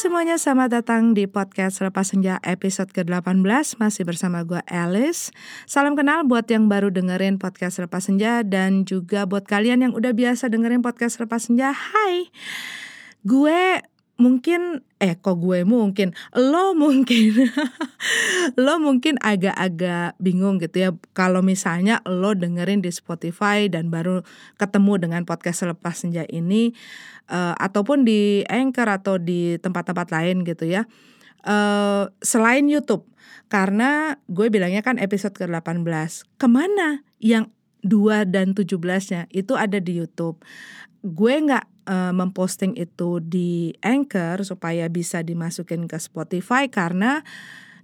Semuanya, selamat datang di podcast Lepas Senja episode ke-18 Masih bersama gue Alice. Salam kenal buat yang baru dengerin podcast Lepas Senja Dan juga buat kalian yang udah biasa dengerin podcast Lepas Senja. Hai. Gue mungkin eh kok gue mungkin lo mungkin lo mungkin agak-agak bingung gitu ya. Kalau misalnya lo dengerin di Spotify dan baru ketemu dengan podcast selepas senja ini uh, ataupun di Anchor atau di tempat-tempat lain gitu ya uh, selain YouTube. Karena gue bilangnya kan episode ke-18 ke mana yang 2 dan 17-nya itu ada di YouTube? Gue nggak uh, memposting itu di Anchor supaya bisa dimasukin ke Spotify karena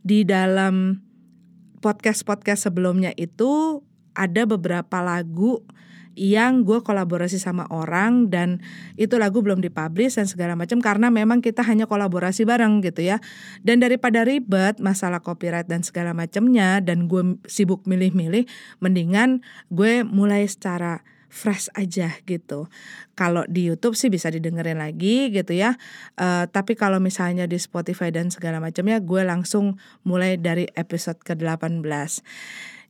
di dalam podcast-podcast sebelumnya itu ada beberapa lagu yang gue kolaborasi sama orang dan itu lagu belum dipublish dan segala macam karena memang kita hanya kolaborasi bareng gitu ya. Dan daripada ribet masalah copyright dan segala macamnya dan gue sibuk milih-milih mendingan gue mulai secara fresh aja gitu. Kalau di YouTube sih bisa didengerin lagi gitu ya. Uh, tapi kalau misalnya di Spotify dan segala macamnya gue langsung mulai dari episode ke-18.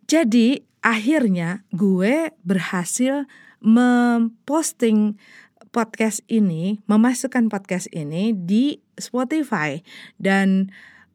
Jadi akhirnya gue berhasil memposting podcast ini, memasukkan podcast ini di Spotify dan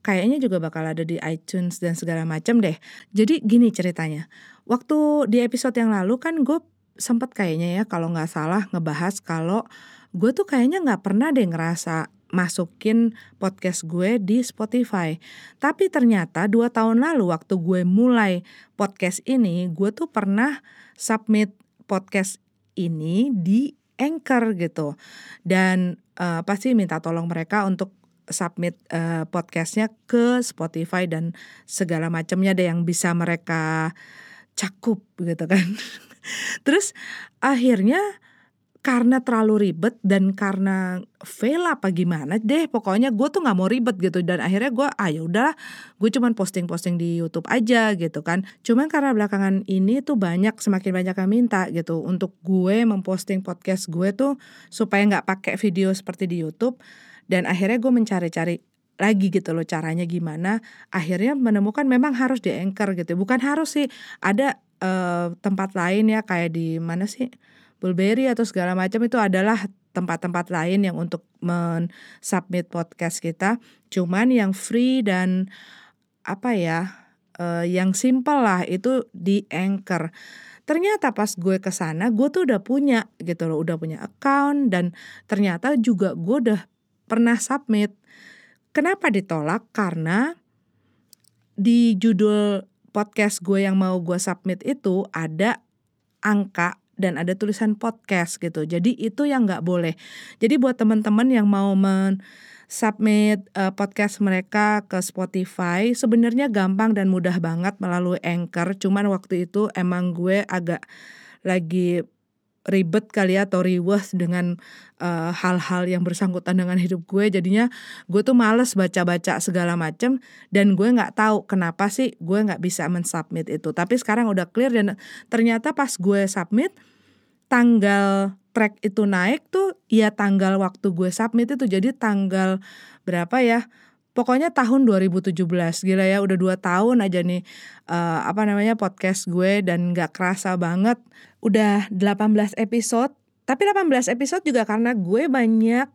kayaknya juga bakal ada di iTunes dan segala macam deh. Jadi gini ceritanya. Waktu di episode yang lalu kan gue sempat kayaknya ya kalau nggak salah ngebahas kalau gue tuh kayaknya nggak pernah deh ngerasa masukin podcast gue di Spotify. Tapi ternyata dua tahun lalu waktu gue mulai podcast ini, gue tuh pernah submit podcast ini di Anchor gitu. Dan uh, pasti minta tolong mereka untuk submit uh, podcastnya ke Spotify dan segala macamnya deh yang bisa mereka cakup gitu kan. Terus akhirnya karena terlalu ribet dan karena fail apa gimana deh pokoknya gue tuh nggak mau ribet gitu. Dan akhirnya gue ah ya udahlah gue cuman posting posting di YouTube aja gitu kan. Cuman karena belakangan ini tuh banyak semakin banyak yang minta gitu untuk gue memposting podcast gue tuh supaya nggak pakai video seperti di YouTube. Dan akhirnya gue mencari-cari lagi gitu loh caranya gimana. Akhirnya menemukan memang harus di anchor gitu. Bukan harus sih ada uh, tempat lain ya kayak di mana sih Bulberry atau segala macam itu adalah tempat-tempat lain yang untuk men-submit podcast kita. Cuman yang free dan apa ya, uh, yang simple lah itu di Anchor. Ternyata pas gue ke sana, gue tuh udah punya gitu loh, udah punya account dan ternyata juga gue udah pernah submit. Kenapa ditolak? Karena di judul podcast gue yang mau gue submit itu ada angka dan ada tulisan podcast gitu. Jadi itu yang nggak boleh. Jadi buat teman-teman yang mau men submit uh, podcast mereka ke Spotify sebenarnya gampang dan mudah banget melalui Anchor. Cuman waktu itu emang gue agak lagi ribet kali ya atau riweh dengan eh, hal-hal uh, yang bersangkutan dengan hidup gue. Jadinya gue tuh males baca-baca segala macem dan gue nggak tahu kenapa sih gue nggak bisa mensubmit itu. Tapi sekarang udah clear dan ternyata pas gue submit tanggal track itu naik tuh ya tanggal waktu gue submit itu. Jadi tanggal berapa ya? Pokoknya tahun 2017 gila ya udah dua tahun aja nih uh, apa namanya podcast gue dan nggak kerasa banget udah 18 episode. Tapi 18 episode juga karena gue banyak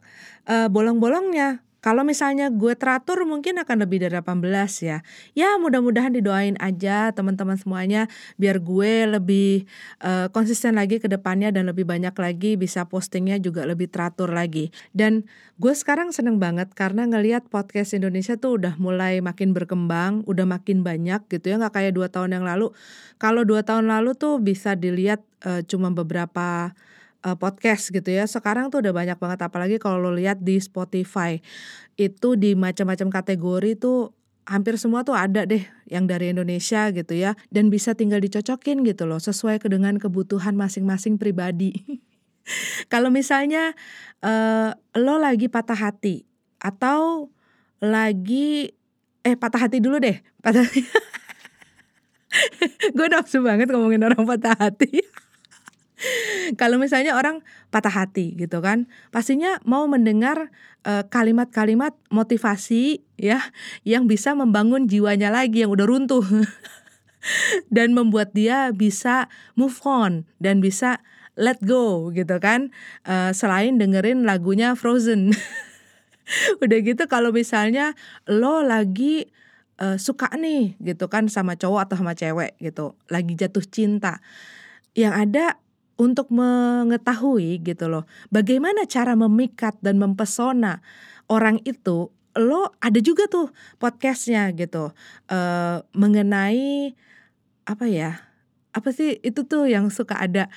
uh, bolong-bolongnya kalau misalnya gue teratur mungkin akan lebih dari 18 ya. Ya mudah-mudahan didoain aja teman-teman semuanya biar gue lebih uh, konsisten lagi ke depannya dan lebih banyak lagi bisa postingnya juga lebih teratur lagi. Dan gue sekarang seneng banget karena ngelihat podcast Indonesia tuh udah mulai makin berkembang, udah makin banyak gitu ya nggak kayak dua tahun yang lalu. Kalau dua tahun lalu tuh bisa dilihat uh, cuma beberapa uh, podcast gitu ya. Sekarang tuh udah banyak banget apalagi kalau lo lihat di Spotify. Itu di macam-macam kategori tuh hampir semua tuh ada deh yang dari Indonesia gitu ya dan bisa tinggal dicocokin gitu loh sesuai dengan kebutuhan masing-masing pribadi. kalau misalnya uh, lo lagi patah hati atau lagi eh patah hati dulu deh, patah gue nafsu banget ngomongin orang patah hati. kalau misalnya orang patah hati gitu kan, pastinya mau mendengar kalimat kalimat-kalimat motivasi ya yang bisa membangun jiwanya lagi yang udah runtuh. dan membuat dia bisa move on dan bisa let go gitu kan. Uh, selain dengerin lagunya Frozen. udah gitu kalau misalnya lo lagi uh, suka nih gitu kan sama cowok atau sama cewek gitu, lagi jatuh cinta. Yang ada untuk mengetahui gitu loh, bagaimana cara memikat dan mempesona orang itu, lo ada juga tuh podcastnya gitu uh, mengenai apa ya? Apa sih itu tuh yang suka ada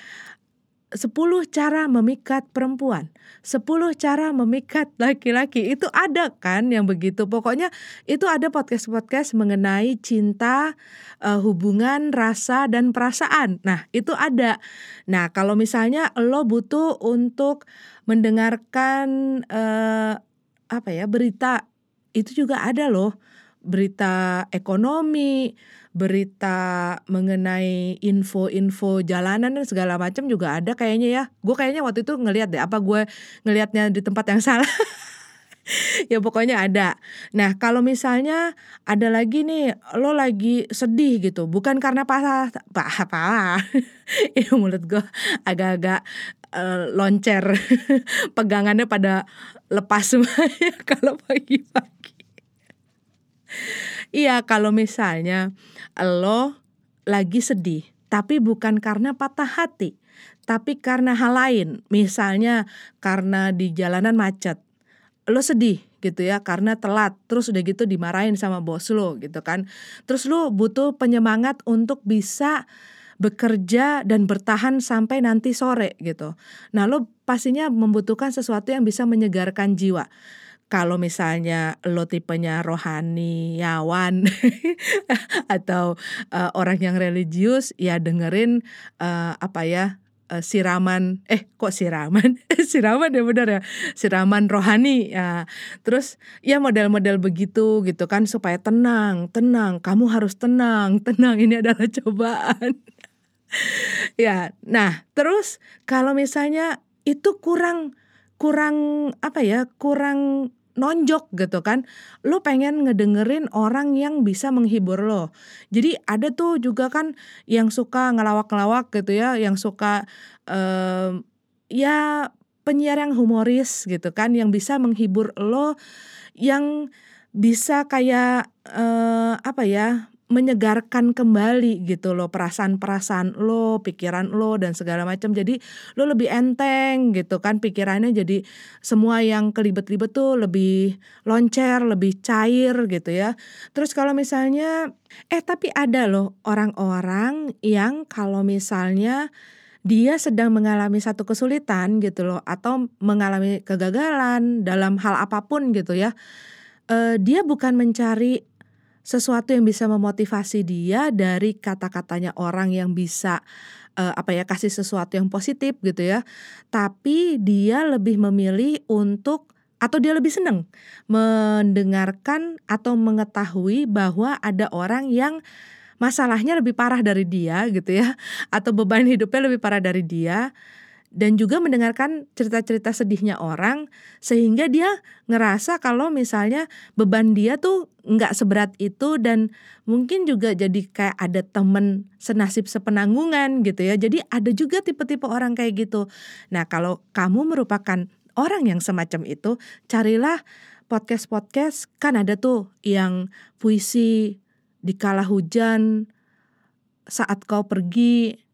10 cara memikat perempuan, 10 cara memikat laki-laki. Itu ada kan yang begitu. Pokoknya itu ada podcast-podcast mengenai cinta, uh, hubungan, rasa dan perasaan. Nah, itu ada. Nah, kalau misalnya lo butuh untuk mendengarkan uh, apa ya, berita itu juga ada loh. Berita ekonomi, berita mengenai info-info jalanan dan segala macam juga ada kayaknya ya. Gue kayaknya waktu itu ngelihat deh apa gue ngelihatnya di tempat yang salah. ya pokoknya ada. Nah kalau misalnya ada lagi nih lo lagi sedih gitu, bukan karena apa apa ini mulut gue agak-agak uh, loncer, pegangannya pada lepas semuanya kalau pagi-pagi. Iya, kalau misalnya lo lagi sedih, tapi bukan karena patah hati, tapi karena hal lain. Misalnya karena di jalanan macet. Lo sedih gitu ya karena telat terus udah gitu dimarahin sama bos lo gitu kan. Terus lo butuh penyemangat untuk bisa bekerja dan bertahan sampai nanti sore gitu. Nah, lo pastinya membutuhkan sesuatu yang bisa menyegarkan jiwa kalau misalnya lo tipenya rohaniawan atau uh, orang yang religius ya dengerin uh, apa ya uh, siraman eh kok siraman? Siraman ya benar ya? Siraman rohani ya. Terus ya model-model begitu gitu kan supaya tenang tenang kamu harus tenang tenang ini adalah cobaan. Ya nah terus kalau misalnya itu kurang kurang apa ya kurang nonjok gitu kan. Lo pengen ngedengerin orang yang bisa menghibur lo. Jadi ada tuh juga kan yang suka ngelawak-ngelawak gitu ya yang suka um, ya penyiar yang humoris gitu kan yang bisa menghibur lo yang bisa kayak uh, apa ya menyegarkan kembali gitu loh perasaan-perasaan lo, pikiran lo dan segala macam. Jadi lo lebih enteng gitu kan pikirannya jadi semua yang kelibet-libet tuh lebih loncer, lebih cair gitu ya. Terus kalau misalnya eh tapi ada loh orang-orang yang kalau misalnya dia sedang mengalami satu kesulitan gitu loh atau mengalami kegagalan dalam hal apa pun gitu ya. Uh, dia bukan mencari sesuatu yang bisa memotivasi dia dari kata-katanya orang yang bisa uh, apa ya kasih sesuatu yang positif gitu ya. Tapi dia lebih memilih untuk atau dia lebih senang mendengarkan atau mengetahui bahwa ada orang yang masalahnya lebih parah dari dia gitu ya atau beban hidupnya lebih parah dari dia dan juga mendengarkan cerita-cerita sedihnya orang sehingga dia ngerasa kalau misalnya beban dia tuh nggak seberat itu dan mungkin juga jadi kayak ada temen senasib sepenanggungan gitu ya. Jadi ada juga tipe-tipe orang kayak gitu. Nah kalau kamu merupakan orang yang semacam itu carilah podcast-podcast. Kan ada tuh yang puisi di kala hujan saat kau pergi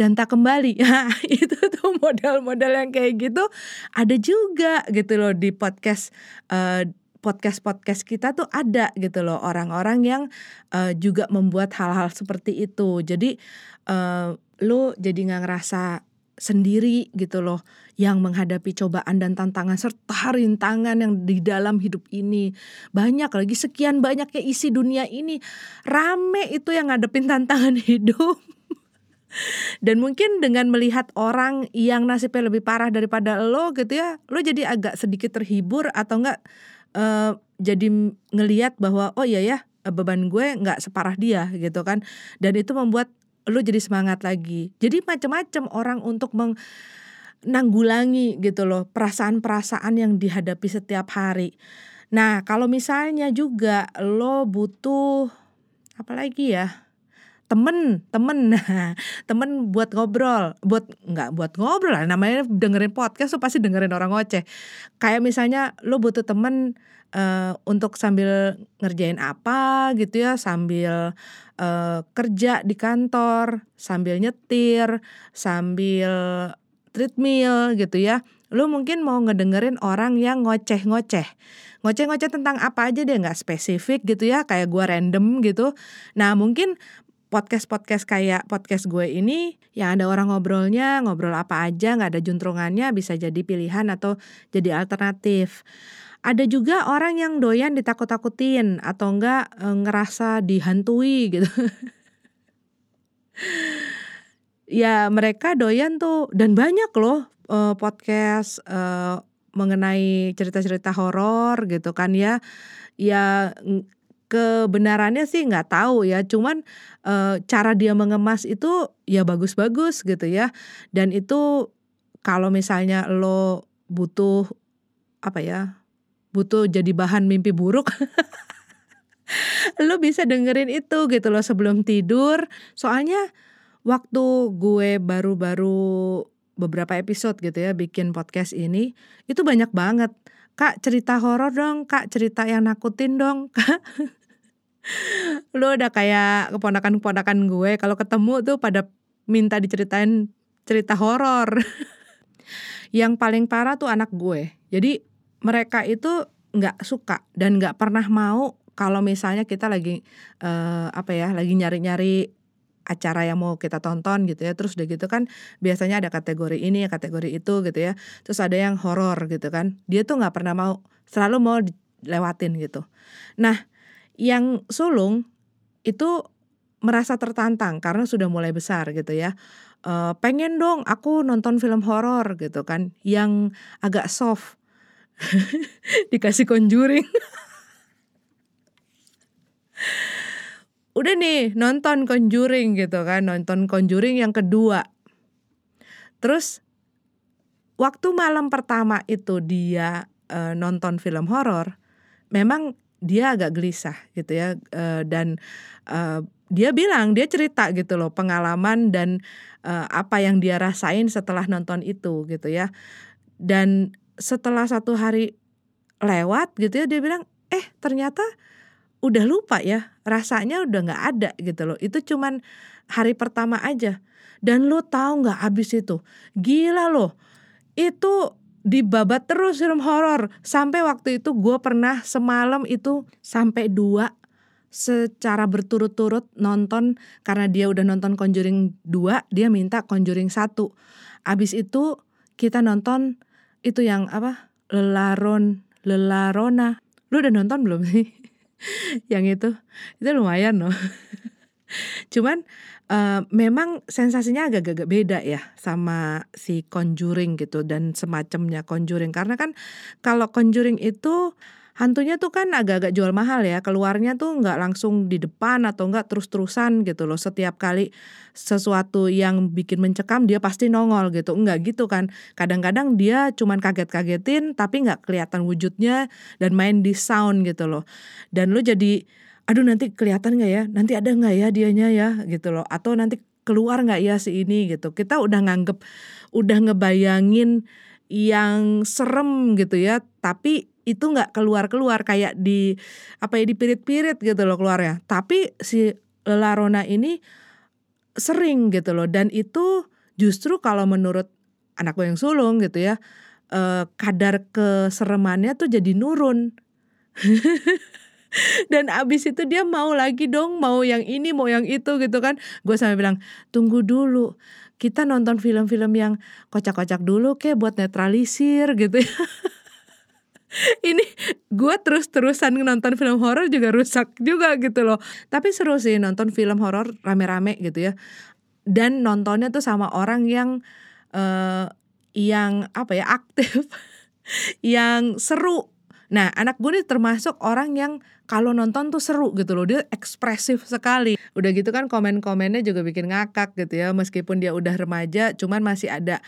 dan tak kembali. Ya, itu tuh model-model yang kayak gitu ada juga gitu loh di podcast uh, podcast-podcast kita tuh ada gitu loh orang-orang yang uh, juga membuat hal-hal seperti itu. Jadi uh, lo jadi nggak ngerasa sendiri gitu loh yang menghadapi cobaan dan tantangan serta rintangan yang di dalam hidup ini banyak lagi sekian banyaknya isi dunia ini rame itu yang ngadepin tantangan hidup dan mungkin dengan melihat orang yang nasibnya lebih parah daripada lo gitu ya, lo jadi agak sedikit terhibur atau enggak uh, jadi ngeliat bahwa oh iya ya beban gue nggak separah dia gitu kan. Dan itu membuat lu jadi semangat lagi. Jadi macam-macam orang untuk menanggulangi gitu loh perasaan-perasaan yang dihadapi setiap hari. Nah, kalau misalnya juga lo butuh apa lagi ya? Temen temen. Temen buat ngobrol. Buat nggak buat ngobrol lah. Namanya dengerin podcast tuh pasti dengerin orang ngoceh. Kayak misalnya lo butuh temen uh, untuk sambil ngerjain apa gitu ya. Sambil uh, kerja di kantor sambil nyetir sambil treadmill gitu ya. Lo mungkin mau ngedengerin orang yang ngoceh-ngoceh. Ngoceh-ngoceh tentang apa aja deh nggak spesifik gitu ya. Kayak gue random gitu. Nah mungkin podcast-podcast kayak podcast gue ini yang ada orang ngobrolnya ngobrol apa aja nggak ada juntrungannya bisa jadi pilihan atau jadi alternatif. Ada juga orang yang doyan ditakut-takutin atau enggak e, ngerasa dihantui gitu. Ya mereka doyan tuh dan banyak loh e, podcast e, mengenai cerita-cerita horor gitu kan ya. Ya kebenarannya sih nggak tahu ya. Cuman e, cara dia mengemas itu ya bagus-bagus gitu ya. Dan itu kalau misalnya lo butuh apa ya butuh jadi bahan mimpi buruk lo bisa dengerin itu gitu loh sebelum tidur. Soalnya waktu gue baru-baru beberapa episode gitu ya bikin podcast ini itu banyak banget. Kak cerita horor dong. Kak cerita yang nakutin dong. kak lu udah kayak keponakan-keponakan gue kalau ketemu tuh pada minta diceritain cerita horor. Yang paling parah tuh anak gue. Jadi mereka itu nggak suka dan nggak pernah mau kalau misalnya kita lagi uh, apa ya lagi nyari-nyari acara yang mau kita tonton gitu ya. Terus udah gitu kan biasanya ada kategori ini kategori itu gitu ya. Terus ada yang horor gitu kan. Dia tuh nggak pernah mau selalu mau dilewatin gitu. Nah yang sulung itu merasa tertantang karena sudah mulai besar gitu ya. E, pengen dong aku nonton film horor gitu kan yang agak soft. Dikasih conjuring. Udah nih nonton Conjuring gitu kan nonton Conjuring yang kedua. Terus waktu malam pertama itu dia uh, nonton film horor memang dia agak gelisah gitu ya uh, dan uh, dia bilang dia cerita gitu loh pengalaman dan uh, apa yang dia rasain setelah nonton itu gitu ya. Dan setelah satu hari lewat gitu ya dia bilang eh ternyata udah lupa ya rasanya udah nggak ada gitu loh. Itu cuman hari pertama aja. Dan lo tahu nggak abis itu? Gila loh. Itu dibabat terus film horor. Sampai waktu itu gue pernah semalam itu sampai dua secara berturut-turut nonton karena dia udah nonton Conjuring 2 dia minta Conjuring satu. Abis itu kita nonton itu yang apa? Lelaron Lelarona. Lu udah nonton belum sih? Yang itu? Itu lumayan loh. Cuman uh, memang sensasinya agak-agak beda ya sama si Conjuring gitu dan semacamnya Conjuring. Karena kan kalau Conjuring itu hantunya tuh kan agak-agak jual mahal ya. Keluarnya tuh nggak langsung di depan atau nggak terus-terusan gitu loh. Setiap kali sesuatu yang bikin mencekam dia pasti nongol gitu. Nggak gitu kan. Kadang-kadang dia cuman kaget-kagetin tapi nggak kelihatan wujudnya dan main di sound gitu loh. Dan lu jadi aduh nanti kelihatan nggak ya? Nanti ada nggak ya dianya ya? Gitu loh. Atau nanti keluar nggak ya si ini gitu. Kita udah nganggep udah ngebayangin yang serem gitu ya. Tapi itu nggak keluar keluar kayak di apa ya di pirit-pirit gitu loh keluarnya. Tapi si Larona ini sering gitu loh. Dan itu justru kalau menurut anak gue yang sulung gitu ya eh, kadar keseremannya tuh jadi nurun dan abis itu dia mau lagi dong mau yang ini mau yang itu gitu kan. Gue sampai bilang tunggu dulu kita nonton film-film yang kocak-kocak dulu kayak buat netralisir gitu ya. Ini gue terus-terusan nonton film horor juga rusak juga gitu loh. Tapi seru sih nonton film horor rame-rame gitu ya. Dan nontonnya tuh sama orang yang uh, yang apa ya aktif yang seru Nah, anak gue nih termasuk orang yang kalau nonton tuh seru gitu loh. Dia ekspresif sekali. Udah gitu kan komen-komennya juga bikin ngakak gitu ya. Meskipun dia udah remaja, cuman masih ada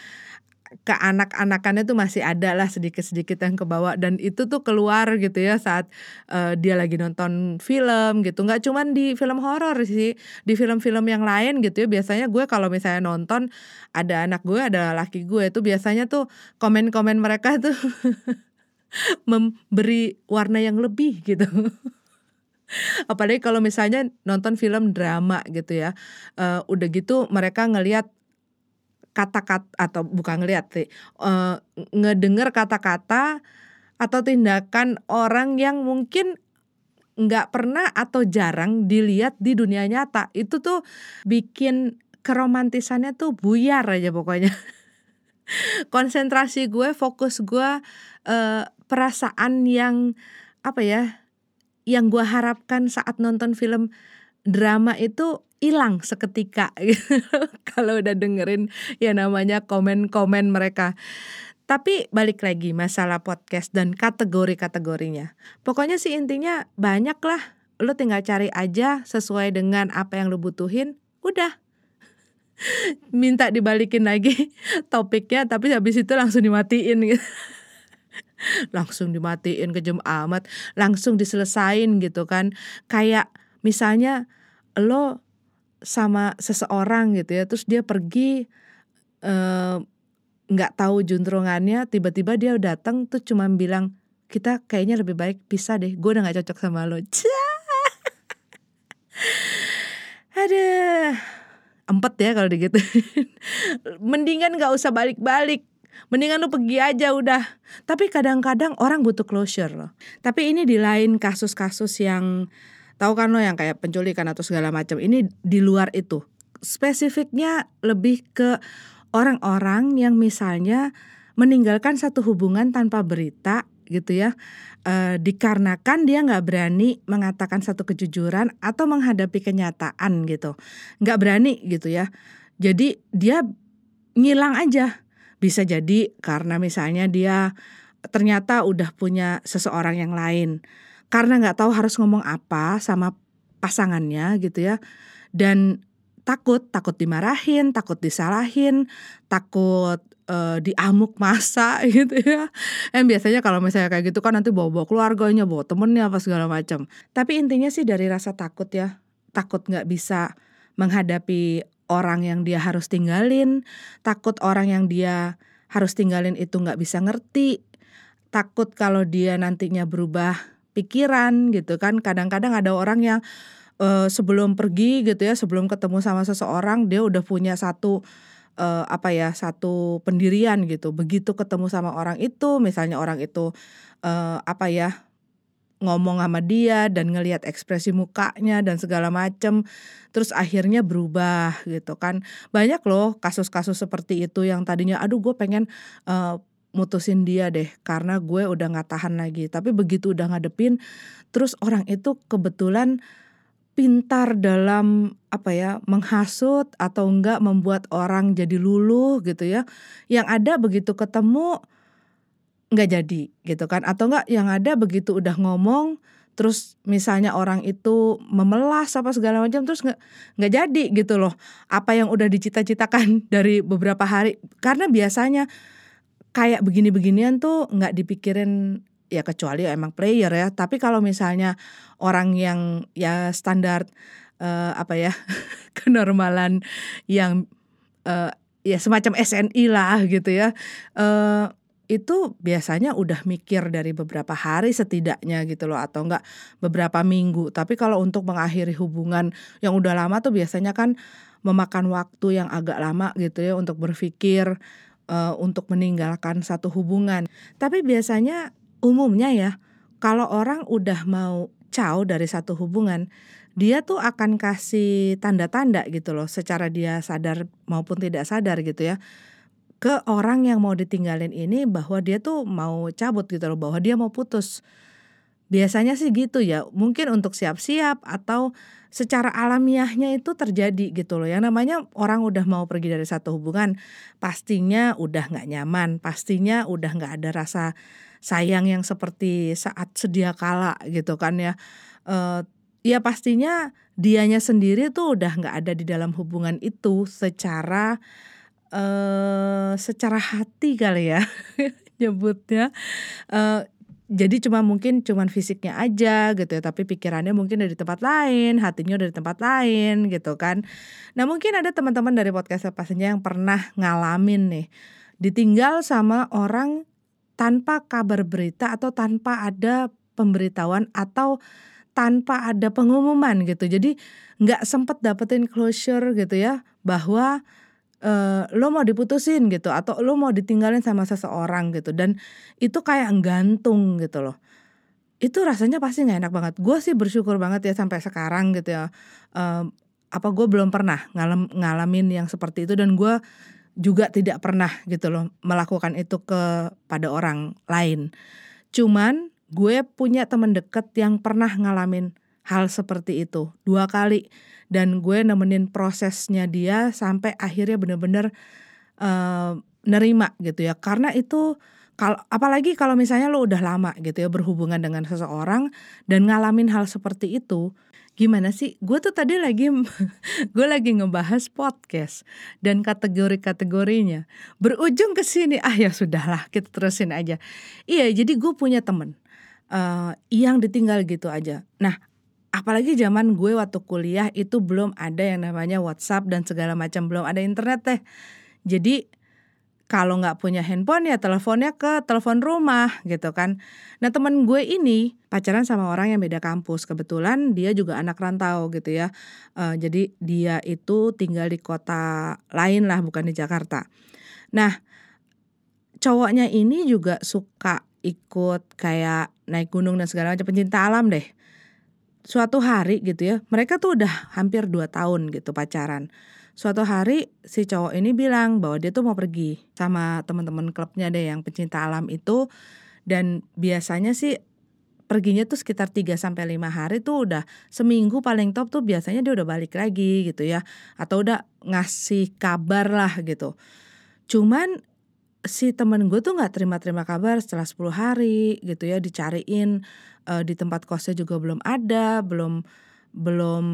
ke anak-anakannya tuh masih ada lah sedikit-sedikit yang kebawa dan itu tuh keluar gitu ya saat uh, dia lagi nonton film gitu nggak cuman di film horor sih di film-film yang lain gitu ya biasanya gue kalau misalnya nonton ada anak gue ada laki gue itu biasanya tuh komen-komen mereka tuh memberi warna yang lebih gitu. Apalagi kalau misalnya nonton film drama gitu ya uh, udah gitu mereka ngelihat kata-kata atau bukan ngeliat sih uh, ngedenger kata-kata atau tindakan orang yang mungkin nggak pernah atau jarang dilihat di dunia nyata. Itu tuh bikin keromantisannya tuh buyar aja pokoknya konsentrasi gue fokus gue uh, perasaan yang apa ya yang gue harapkan saat nonton film drama itu hilang seketika kalau udah dengerin ya namanya komen-komen mereka. Tapi balik lagi masalah podcast dan kategori-kategorinya. Pokoknya sih intinya banyak lah. Lo tinggal cari aja sesuai dengan apa yang lo butuhin. Udah. Minta dibalikin lagi topiknya tapi habis itu langsung dimatiin gitu. langsung dimatiin kejem amat, langsung diselesain gitu kan. Kayak misalnya lo sama seseorang gitu ya terus dia pergi nggak uh, tahu juntrungannya tiba-tiba dia datang tuh cuma bilang kita kayaknya lebih baik pisah deh gue udah nggak cocok sama lo ada empet ya kalau gitu mendingan nggak usah balik-balik mendingan lu pergi aja udah tapi kadang-kadang orang butuh closure loh tapi ini di lain kasus-kasus yang Tahu kan lo yang kayak penculikan atau segala macam. Ini di luar itu. Spesifiknya lebih ke orang-orang yang misalnya meninggalkan satu hubungan tanpa berita gitu ya e, dikarenakan dia nggak berani mengatakan satu kejujuran atau menghadapi kenyataan gitu. Nggak berani gitu ya. Jadi dia ngilang aja. Bisa jadi karena misalnya dia ternyata udah punya seseorang yang lain. Karena nggak tahu harus ngomong apa sama pasangannya gitu ya. Dan takut takut dimarahin takut disalahin takut uh, diamuk masa gitu ya. Yang biasanya kalau misalnya kayak gitu kan nanti bawa bawa keluarganya bawa temennya apa segala macam tapi intinya sih dari rasa takut ya takut nggak bisa menghadapi orang yang dia harus tinggalin takut orang yang dia harus tinggalin itu nggak bisa ngerti takut kalau dia nantinya berubah pikiran gitu kan. Kadang-kadang ada orang yang uh, sebelum pergi gitu ya sebelum ketemu sama seseorang dia udah punya satu uh, apa ya satu pendirian gitu. Begitu ketemu sama orang itu misalnya orang itu uh, apa ya ngomong sama dia dan ngelihat ekspresi mukanya dan segala macem terus akhirnya berubah gitu kan. Banyak loh kasus-kasus seperti itu yang tadinya aduh gue pengen uh, mutusin dia deh karena gue udah nggak tahan lagi. Tapi begitu udah ngadepin terus orang itu kebetulan pintar dalam apa ya menghasut atau enggak membuat orang jadi luluh gitu ya. Yang ada begitu ketemu nggak jadi gitu kan. Atau enggak yang ada begitu udah ngomong terus misalnya orang itu memelas apa segala macam terus nggak nggak jadi gitu loh. Apa yang udah dicita-citakan dari beberapa hari. Karena biasanya kayak begini-beginian tuh nggak dipikirin ya kecuali emang player ya tapi kalau misalnya orang yang ya standar uh, apa ya kenormalan yang uh, ya semacam SNI lah gitu ya uh, itu biasanya udah mikir dari beberapa hari setidaknya gitu loh atau enggak beberapa minggu tapi kalau untuk mengakhiri hubungan yang udah lama tuh biasanya kan memakan waktu yang agak lama gitu ya untuk berpikir uh, untuk meninggalkan satu hubungan. Tapi biasanya umumnya ya, kalau orang udah mau caw dari satu hubungan, dia tuh akan kasih tanda-tanda gitu loh, secara dia sadar maupun tidak sadar gitu ya, ke orang yang mau ditinggalin ini bahwa dia tuh mau cabut gitu loh, bahwa dia mau putus. Biasanya sih gitu ya, mungkin untuk siap-siap atau secara alamiahnya itu terjadi gitu loh. Yang namanya orang udah mau pergi dari satu hubungan, pastinya udah nggak nyaman, pastinya udah nggak ada rasa sayang yang seperti saat sedia kala gitu kan ya. Uh, ya pastinya dianya sendiri tuh udah nggak ada di dalam hubungan itu secara uh, secara hati kali ya nyebutnya. Uh, jadi cuma mungkin cuman fisiknya aja gitu ya tapi pikirannya mungkin dari tempat lain hatinya dari tempat lain gitu kan nah mungkin ada teman-teman dari podcast saja yang pernah ngalamin nih ditinggal sama orang tanpa kabar berita atau tanpa ada pemberitahuan atau tanpa ada pengumuman gitu. Jadi nggak sempet dapetin closure gitu ya bahwa uh, lo mau diputusin gitu atau lo mau ditinggalin sama seseorang gitu. Dan itu kayak gantung gitu loh. Itu rasanya pasti nggak enak banget. Gue sih bersyukur banget ya sampai sekarang gitu ya uh, apa gue belum pernah ngalam, ngalamin yang seperti itu. Dan gue juga tidak pernah gitu loh melakukan itu ke pada orang lain. Cuman gue punya temen deket yang pernah ngalamin hal seperti itu dua kali. Dan gue nemenin prosesnya dia sampai akhirnya bener-bener uh, nerima gitu ya. Karena itu kalau apalagi kalau misalnya lo udah lama gitu ya berhubungan dengan seseorang dan ngalamin hal seperti itu gimana sih? Gue tuh tadi lagi gue lagi ngebahas podcast dan kategori-kategorinya. Berujung ke sini ah ya sudahlah kita terusin aja. Iya jadi gue punya temen uh, yang ditinggal gitu aja. Nah apalagi zaman gue waktu kuliah itu belum ada yang namanya WhatsApp dan segala macam belum ada internet teh. Jadi kalau nggak punya handphone ya teleponnya ke telepon rumah gitu kan. Nah teman gue ini pacaran sama orang yang beda kampus. Kebetulan dia juga anak rantau gitu ya. Uh, jadi dia itu tinggal di kota lain lah bukan di Jakarta. Nah cowoknya ini juga suka ikut kayak naik gunung dan segala macam pencinta alam deh. Suatu hari gitu ya mereka tuh udah hampir dua tahun gitu pacaran suatu hari si cowok ini bilang bahwa dia tuh mau pergi sama teman-teman klubnya deh yang pecinta alam itu dan biasanya sih perginya tuh sekitar 3 sampai lima hari tuh udah seminggu paling top tuh biasanya dia udah balik lagi gitu ya atau udah ngasih kabar lah gitu. Cuman si temen gue tuh nggak terima-terima kabar setelah 10 hari gitu ya dicariin uh, di tempat kosnya juga belum ada, belum belum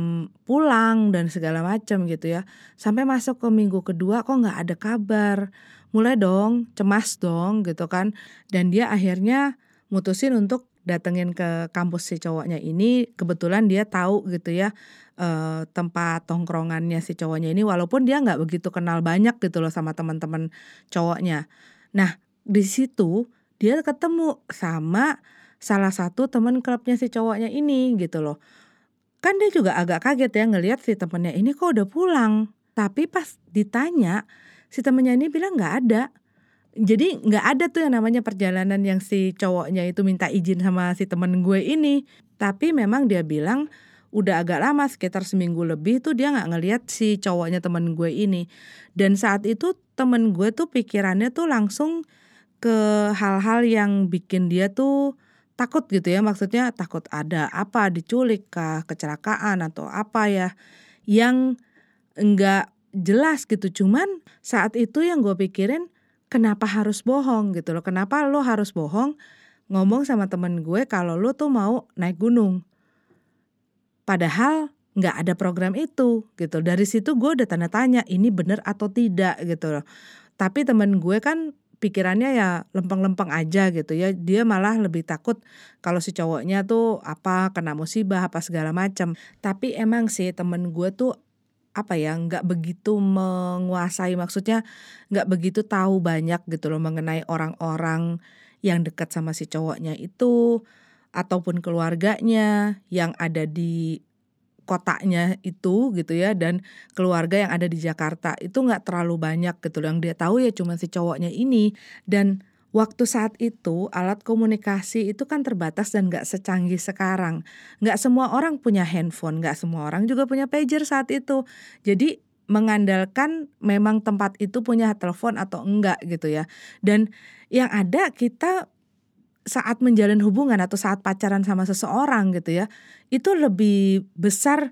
pulang dan segala macam gitu ya. Sampai masuk ke minggu kedua kok nggak ada kabar. Mulai dong cemas dong gitu kan. Dan dia akhirnya mutusin untuk datengin ke kampus si cowoknya ini. Kebetulan dia tahu gitu ya eh, tempat tongkrongannya si cowoknya ini. Walaupun dia nggak begitu kenal banyak gitu loh sama teman-teman cowoknya. Nah di situ dia ketemu sama salah satu temen klubnya si cowoknya ini gitu loh. Kan dia juga agak kaget ya ngelihat si temennya ini kok udah pulang. Tapi pas ditanya si temennya ini bilang nggak ada. Jadi nggak ada tuh yang namanya perjalanan yang si cowoknya itu minta izin sama si temen gue ini. Tapi memang dia bilang udah agak lama sekitar seminggu lebih tuh dia nggak ngelihat si cowoknya temen gue ini. Dan saat itu temen gue tuh pikirannya tuh langsung ke hal-hal yang bikin dia tuh takut gitu ya maksudnya takut ada apa diculik kah kecelakaan atau apa ya yang enggak jelas gitu. Cuman saat itu yang gue pikirin kenapa harus bohong gitu loh. Kenapa lo harus bohong ngomong sama temen gue kalau lo tuh mau naik gunung? Padahal nggak ada program itu gitu. Dari situ gue udah tanda tanya ini bener atau tidak gitu loh. Tapi temen gue kan pikirannya ya lempeng-lempeng aja gitu ya. Dia malah lebih takut kalau si cowoknya tuh apa kena musibah apa segala macam tapi emang sih temen gue tuh apa ya nggak begitu menguasai maksudnya nggak begitu tahu banyak gitu loh mengenai orang-orang yang dekat sama si cowoknya itu ataupun keluarganya yang ada di kotanya itu gitu ya dan keluarga yang ada di Jakarta itu nggak terlalu banyak gitu yang dia tahu ya cuma si cowoknya ini. Dan waktu saat itu alat komunikasi itu kan terbatas dan nggak secanggih sekarang. Nggak semua orang punya handphone nggak semua orang juga punya pager saat itu. Jadi mengandalkan memang tempat itu punya telepon atau enggak gitu ya. Dan yang ada kita saat menjalin hubungan atau saat pacaran sama seseorang gitu ya itu lebih besar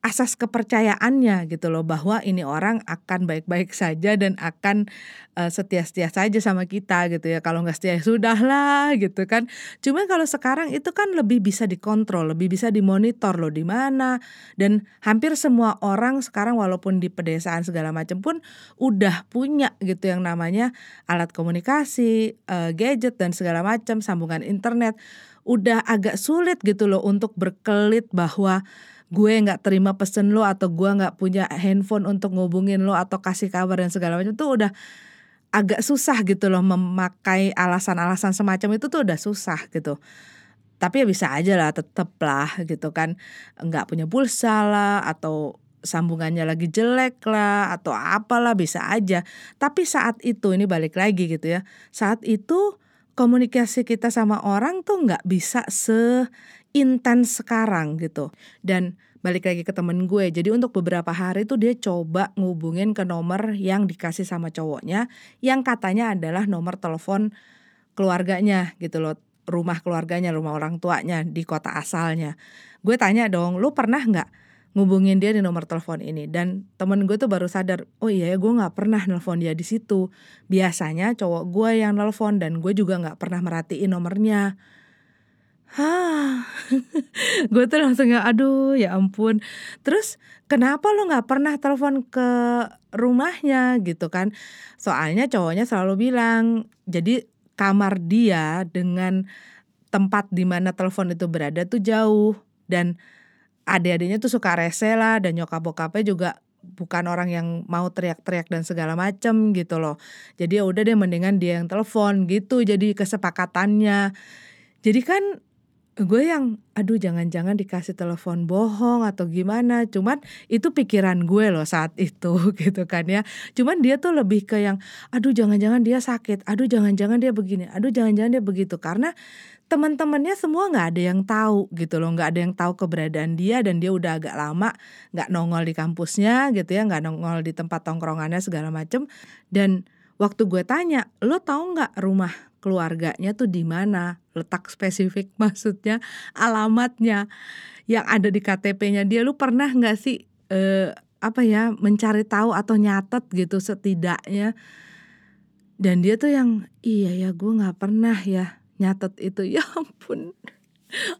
asas kepercayaannya gitu loh bahwa ini orang akan baik-baik saja dan akan uh, setia-setia saja sama kita gitu ya. Kalau nggak setia ya sudahlah gitu kan. Cuma kalau sekarang itu kan lebih bisa dikontrol lebih bisa dimonitor loh di mana. Dan hampir semua orang sekarang walaupun di pedesaan segala macam pun udah punya gitu yang namanya alat komunikasi uh, gadget dan segala macam sambungan internet. Udah agak sulit gitu loh untuk berkelit bahwa gue nggak terima pesen lo atau gue nggak punya handphone untuk ngubungin lo atau kasih kabar dan segala macam itu udah agak susah gitu loh memakai alasan-alasan semacam itu tuh udah susah gitu. Tapi ya bisa aja lah tetep lah gitu kan. Nggak punya pulsa lah atau sambungannya lagi jelek lah atau apalah bisa aja. Tapi saat itu ini balik lagi gitu ya saat itu komunikasi kita sama orang tuh nggak bisa se intens sekarang gitu. Dan balik lagi ke temen gue jadi untuk beberapa hari tuh dia coba ngubungin ke nomor yang dikasih sama cowoknya yang katanya adalah nomor telepon keluarganya gitu loh. Rumah keluarganya rumah orang tuanya di kota asalnya. Gue tanya dong lu pernah nggak ngubungin dia di nomor telepon ini? Dan temen gue tuh baru sadar oh iya ya gue nggak pernah nelpon dia di situ. Biasanya cowok gue yang nelpon dan gue juga nggak pernah merhatiin nomornya Hah, gue tuh langsung ya, aduh ya ampun. Terus kenapa lo nggak pernah telepon ke rumahnya gitu kan? Soalnya cowoknya selalu bilang, jadi kamar dia dengan tempat di mana telepon itu berada tuh jauh dan adik-adiknya tuh suka rese lah dan nyokap bokapnya juga bukan orang yang mau teriak-teriak dan segala macem gitu loh. Jadi ya udah deh mendingan dia yang telepon gitu jadi kesepakatannya. Jadi kan gue yang aduh jangan-jangan dikasih telepon bohong atau gimana. Cuman itu pikiran gue loh saat itu gitu kan ya. Cuman dia tuh lebih ke yang aduh jangan-jangan dia sakit. Aduh jangan-jangan dia begini. Aduh jangan-jangan dia begitu. Karena teman-temannya semua nggak ada yang tahu gitu loh. Nggak ada yang tahu keberadaan dia dan dia udah agak lama nggak nongol di kampusnya gitu ya. Nggak nongol di tempat tongkrongannya segala macem. Dan waktu gue tanya lo tahu nggak rumah keluarganya tuh di mana letak spesifik maksudnya alamatnya yang ada di KTP-nya dia lu pernah nggak sih eh, apa ya mencari tahu atau nyatet gitu setidaknya? Dan dia tuh yang iya ya gue nggak pernah ya nyatet itu. Ya ampun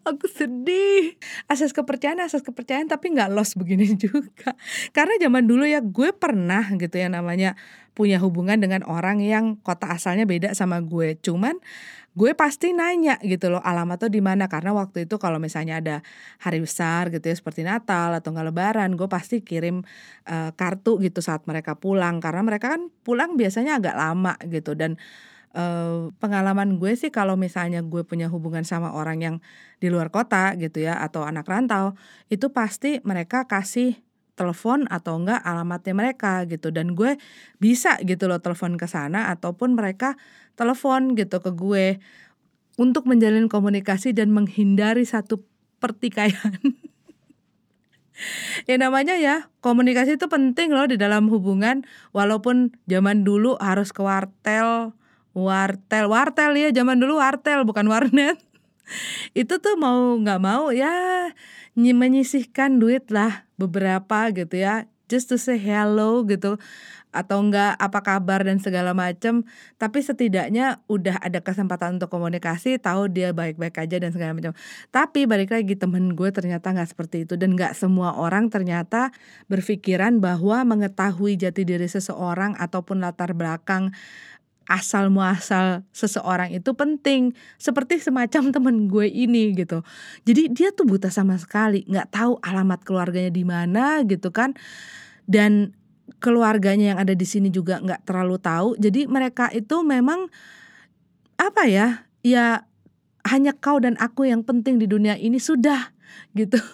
aku sedih. Asas kepercayaan asas kepercayaan tapi nggak los begini juga. Karena zaman dulu ya gue pernah gitu ya namanya punya hubungan dengan orang yang kota asalnya beda sama gue. Cuman gue pasti nanya gitu loh alamat tuh di mana? Karena waktu itu kalau misalnya ada hari besar gitu ya seperti Natal atau nggak Lebaran, gue pasti kirim uh, kartu gitu saat mereka pulang. Karena mereka kan pulang biasanya agak lama gitu. Dan uh, pengalaman gue sih kalau misalnya gue punya hubungan sama orang yang di luar kota gitu ya atau anak rantau itu pasti mereka kasih telepon atau enggak alamatnya mereka gitu. Dan gue bisa gitu loh telepon ke sana ataupun mereka telepon gitu ke gue untuk menjalin komunikasi dan menghindari satu pertikaian. ya namanya ya komunikasi itu penting loh di dalam hubungan. Walaupun zaman dulu harus ke wartel wartel wartel ya zaman dulu wartel bukan warnet. Itu tuh mau nggak mau ya menyisihkan duit lah beberapa gitu ya just to say hello gitu atau enggak apa kabar dan segala macam tapi setidaknya udah ada kesempatan untuk komunikasi tahu dia baik-baik aja dan segala macam tapi balik lagi temen gue ternyata nggak seperti itu dan nggak semua orang ternyata berpikiran bahwa mengetahui jati diri seseorang ataupun latar belakang asal muasal seseorang itu penting seperti semacam temen gue ini gitu. Jadi dia tuh buta sama sekali nggak tahu alamat keluarganya di mana gitu kan. Dan keluarganya yang ada di sini juga nggak terlalu tahu. Jadi mereka itu memang apa ya ya hanya kau dan aku yang penting di dunia ini sudah gitu.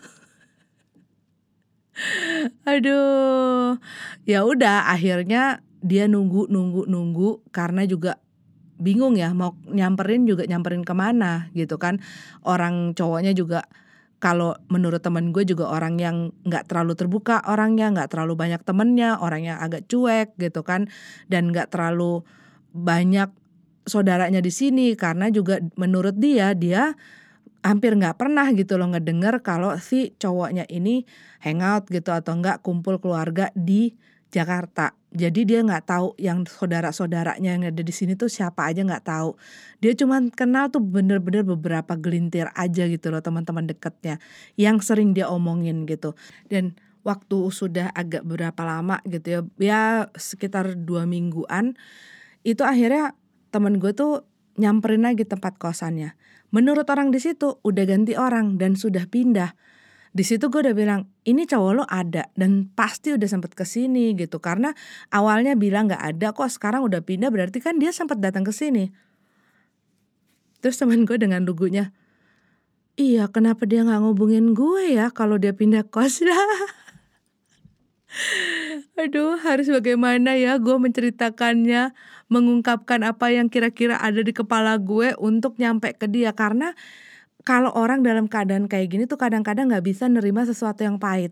Aduh ya udah akhirnya dia nunggu nunggu nunggu karena juga bingung ya mau nyamperin juga nyamperin ke mana gitu kan. Orang cowoknya juga kalau menurut temen gue juga orang yang nggak terlalu terbuka orangnya nggak terlalu banyak temennya orang yang agak cuek gitu kan dan nggak terlalu banyak saudaranya di sini karena juga menurut dia dia hampir nggak pernah gitu loh ngedenger kalau si cowoknya ini hangout gitu atau enggak kumpul keluarga di Jakarta. Jadi dia nggak tahu yang saudara-saudaranya yang ada di sini tuh siapa aja nggak tahu. Dia cuma kenal tuh bener-bener beberapa gelintir aja gitu loh teman-teman deketnya yang sering dia omongin gitu. Dan waktu sudah agak berapa lama gitu ya, ya sekitar dua mingguan itu akhirnya temen gue tuh nyamperin lagi tempat kosannya. Menurut orang di situ udah ganti orang dan sudah pindah. Di situ gue udah bilang ini cowok lo ada dan pasti udah sempet ke sini gitu karena awalnya bilang nggak ada kok sekarang udah pindah berarti kan dia sempat datang ke sini. Terus teman gue dengan lugunya, iya kenapa dia nggak ngubungin gue ya kalau dia pindah kos lah. Aduh, harus bagaimana ya gue menceritakannya, mengungkapkan apa yang kira-kira ada di kepala gue untuk nyampe ke dia karena kalau orang dalam keadaan kayak gini tuh kadang-kadang nggak bisa nerima sesuatu yang pahit.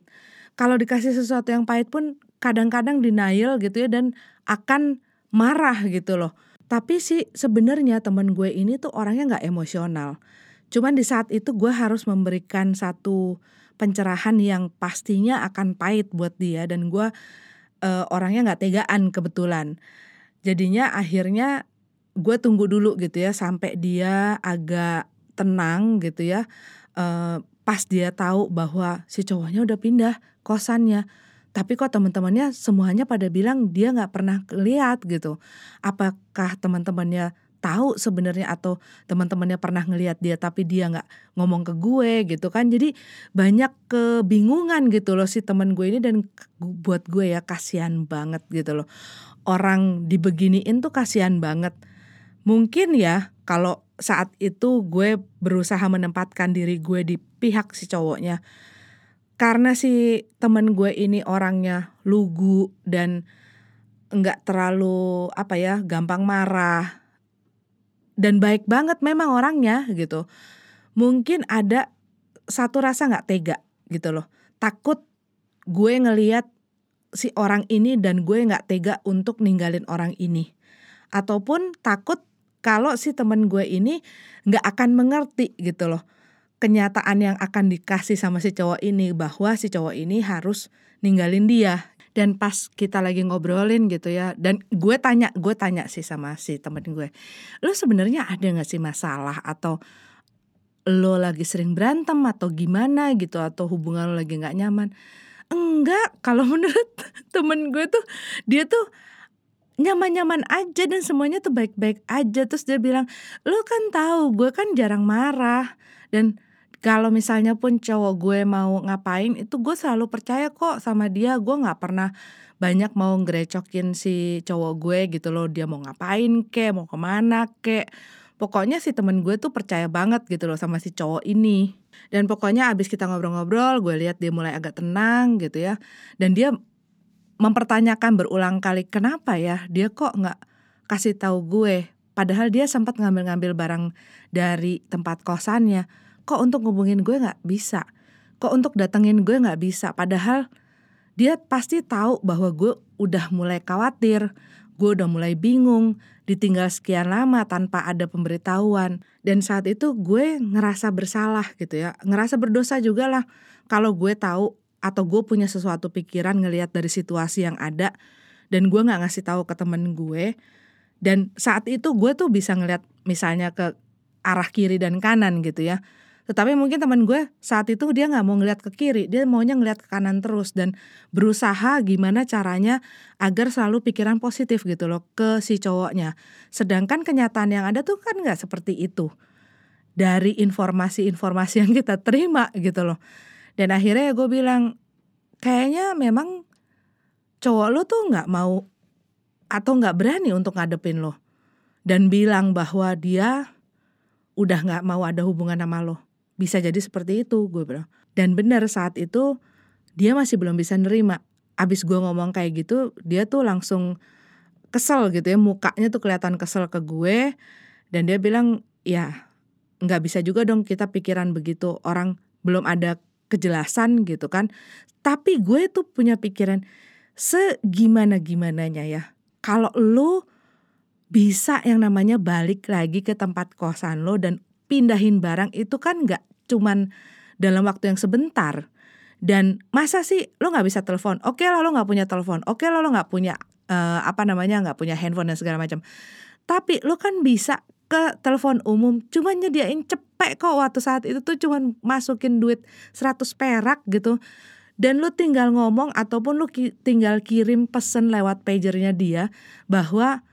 Kalau dikasih sesuatu yang pahit pun kadang-kadang denial gitu ya dan akan marah gitu loh. Tapi sih sebenarnya temen gue ini tuh orangnya nggak emosional. Cuman di saat itu gue harus memberikan satu pencerahan yang pastinya akan pahit buat dia dan gue uh, orangnya nggak tegaan kebetulan jadinya akhirnya gue tunggu dulu gitu ya sampai dia agak tenang gitu ya uh, pas dia tahu bahwa si cowoknya udah pindah kosannya. Tapi kok teman-temannya semuanya pada bilang dia nggak pernah lihat gitu. Apakah teman-temannya tahu sebenarnya atau teman-temannya pernah ngelihat dia tapi dia nggak ngomong ke gue gitu kan? Jadi banyak kebingungan gitu loh si teman gue ini dan buat gue ya kasihan banget gitu loh. Orang dibeginiin tuh kasihan banget. Mungkin ya kalau saat itu gue berusaha menempatkan diri gue di pihak si cowoknya karena si teman gue ini orangnya lugu dan nggak terlalu apa ya gampang marah dan baik banget memang orangnya gitu. Mungkin ada satu rasa nggak tega gitu loh. Takut gue ngeliat si orang ini dan gue nggak tega untuk ninggalin orang ini. Ataupun takut kalau si temen gue ini nggak akan mengerti gitu loh kenyataan yang akan dikasih sama si cowok ini bahwa si cowok ini harus ninggalin dia. Dan pas kita lagi ngobrolin gitu ya dan gue tanya gue tanya sih sama si temen gue lo sebenarnya ada nggak sih masalah? Atau lo lagi sering berantem atau gimana gitu? Atau hubungan lo lagi nggak nyaman? Enggak kalau menurut temen gue tuh dia tuh nyaman-nyaman aja dan semuanya tuh baik-baik aja. Terus dia bilang lo kan tahu gue kan jarang marah. Dan kalau misalnya pun cowok gue mau ngapain itu gue selalu percaya kok sama dia. Gue nggak pernah banyak mau ngerecokin si cowok gue gitu loh. Dia mau ngapain kek mau ke mana kek pokoknya si temen gue tuh percaya banget gitu loh sama si cowok ini. Dan pokoknya abis kita ngobrol-ngobrol gue lihat dia mulai agak tenang gitu ya. Dan dia mempertanyakan berulang kali kenapa ya? Dia kok nggak kasih tahu gue? Padahal dia sempat ngambil-ngambil barang dari tempat kosannya. Kok untuk ngubungin gue nggak bisa? Kok untuk datengin gue nggak bisa? Padahal dia pasti tahu bahwa gue udah mulai khawatir gue udah mulai bingung ditinggal sekian lama tanpa ada pemberitahuan. Dan saat itu gue ngerasa bersalah gitu ya ngerasa berdosa juga lah kalau gue tahu atau gue punya sesuatu pikiran ngelihat dari situasi yang ada dan gue nggak ngasih tahu ke temen gue dan saat itu gue tuh bisa ngelihat misalnya ke arah kiri dan kanan gitu ya tetapi mungkin teman gue saat itu dia nggak mau ngeliat ke kiri, dia maunya ngeliat ke kanan terus dan berusaha gimana caranya agar selalu pikiran positif gitu loh ke si cowoknya. Sedangkan kenyataan yang ada tuh kan nggak seperti itu dari informasi-informasi yang kita terima gitu loh. Dan akhirnya gue bilang kayaknya memang cowok lo tuh nggak mau atau nggak berani untuk ngadepin lo. Dan bilang bahwa dia udah nggak mau ada hubungan sama lo. Bisa jadi seperti itu gue bilang. Dan benar saat itu dia masih belum bisa nerima. Abis gue ngomong kayak gitu dia tuh langsung kesel gitu ya. Mukanya tuh kelihatan kesel ke gue. Dan dia bilang ya nggak bisa juga dong kita pikiran begitu. Orang belum ada kejelasan gitu kan tapi gue tuh punya pikiran segimana gimananya ya kalau lo bisa yang namanya balik lagi ke tempat kosan lo dan pindahin barang itu kan nggak cuman dalam waktu yang sebentar. Dan masa sih lo nggak bisa telepon? Oke lah lo nggak punya telepon. Oke lah lo nggak punya uh, apa namanya nggak punya handphone dan segala macam. Tapi lo kan bisa ke telepon umum cuma nyediain cepet kok waktu saat itu tuh cuma masukin duit 100 perak gitu. Dan lu tinggal ngomong ataupun lu ki tinggal kirim pesen lewat pagernya dia bahwa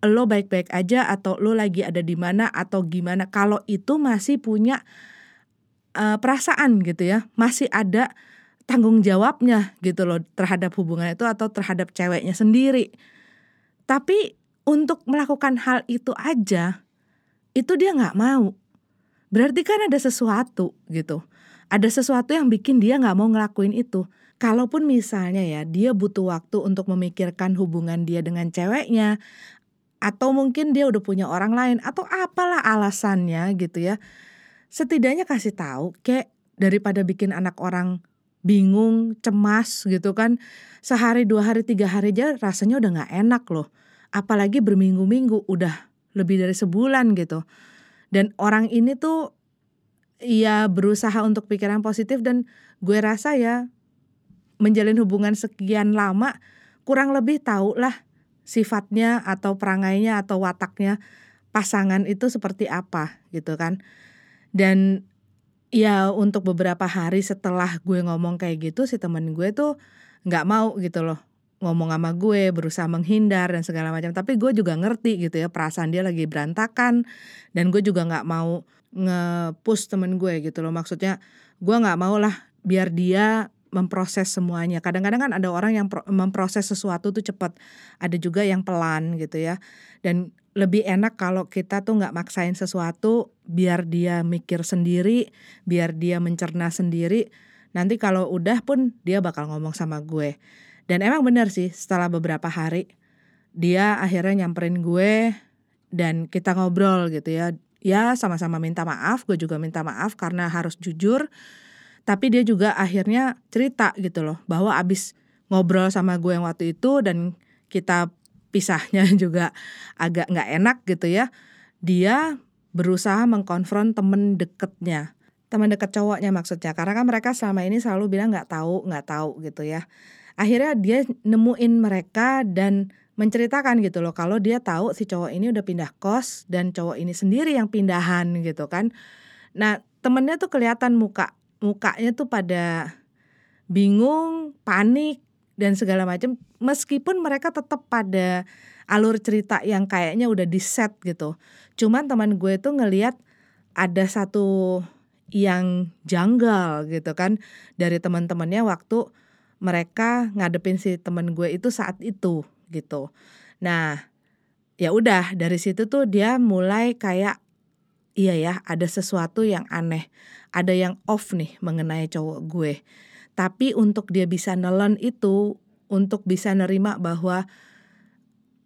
lo baik-baik aja atau lo lagi ada di mana atau gimana. Kalau itu masih punya uh, perasaan gitu ya masih ada tanggung jawabnya gitu loh terhadap hubungan itu atau terhadap ceweknya sendiri. Tapi untuk melakukan hal itu aja itu dia nggak mau. Berarti kan ada sesuatu gitu. Ada sesuatu yang bikin dia nggak mau ngelakuin itu. Kalaupun misalnya ya dia butuh waktu untuk memikirkan hubungan dia dengan ceweknya atau mungkin dia udah punya orang lain atau apalah alasannya gitu ya. Setidaknya kasih tahu kayak daripada bikin anak orang bingung cemas gitu kan. Sehari dua hari tiga hari aja rasanya udah nggak enak loh. Apalagi berminggu-minggu udah lebih dari sebulan gitu dan orang ini tuh ya berusaha untuk pikiran positif dan gue rasa ya menjalin hubungan sekian lama kurang lebih tahu lah sifatnya atau perangainya atau wataknya pasangan itu seperti apa gitu kan. Dan ya untuk beberapa hari setelah gue ngomong kayak gitu si temen gue tuh nggak mau gitu loh ngomong sama gue berusaha menghindar dan segala macam tapi gue juga ngerti gitu ya perasaan dia lagi berantakan dan gue juga nggak mau nge-push temen gue gitu loh maksudnya gue nggak mau lah biar dia memproses semuanya. Kadang-kadang kan ada orang yang memproses sesuatu tuh cepat, ada juga yang pelan gitu ya. Dan lebih enak kalau kita tuh nggak maksain sesuatu, biar dia mikir sendiri, biar dia mencerna sendiri. Nanti kalau udah pun dia bakal ngomong sama gue. Dan emang bener sih, setelah beberapa hari dia akhirnya nyamperin gue dan kita ngobrol gitu ya. Ya sama-sama minta maaf, gue juga minta maaf karena harus jujur. Tapi dia juga akhirnya cerita gitu loh bahwa abis ngobrol sama gue yang waktu itu dan kita pisahnya juga agak nggak enak gitu ya dia berusaha mengkonfront temen deketnya. Teman deket cowoknya maksudnya karena kan mereka selama ini selalu bilang nggak tahu nggak tahu gitu ya akhirnya dia nemuin mereka dan menceritakan gitu loh kalau dia tahu si cowok ini udah pindah kos dan cowok ini sendiri yang pindahan gitu kan nah temennya tuh kelihatan muka mukanya tuh pada bingung, panik dan segala macam meskipun mereka tetap pada alur cerita yang kayaknya udah di set gitu. Cuman teman gue tuh ngeliat ada satu yang janggal gitu kan dari teman-temannya waktu mereka ngadepin si teman gue itu saat itu gitu. Nah, ya udah dari situ tuh dia mulai kayak iya ya ada sesuatu yang aneh ada yang off nih mengenai cowok gue tapi untuk dia bisa nelen itu untuk bisa nerima bahwa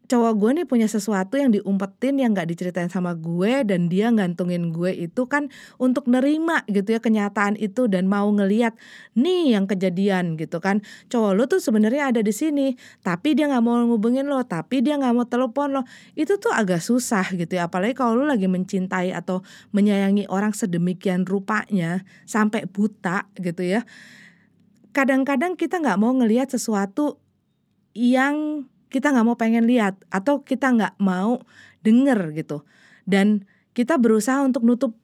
cowok gue nih punya sesuatu yang diumpetin yang gak diceritain sama gue dan dia gantungin gue itu kan untuk nerima gitu ya kenyataan itu dan mau ngeliat nih yang kejadian gitu kan. Cowok lo tuh sebenarnya ada di sini tapi dia nggak mau ngubungin lo tapi dia nggak mau telepon lo. Itu tuh agak susah gitu ya apalagi kalau lo lagi mencintai atau menyayangi orang sedemikian rupanya sampai buta gitu ya. Kadang-kadang kita nggak mau ngelihat sesuatu yang kita nggak mau pengen lihat atau kita nggak mau denger gitu. Dan kita berusaha untuk nutup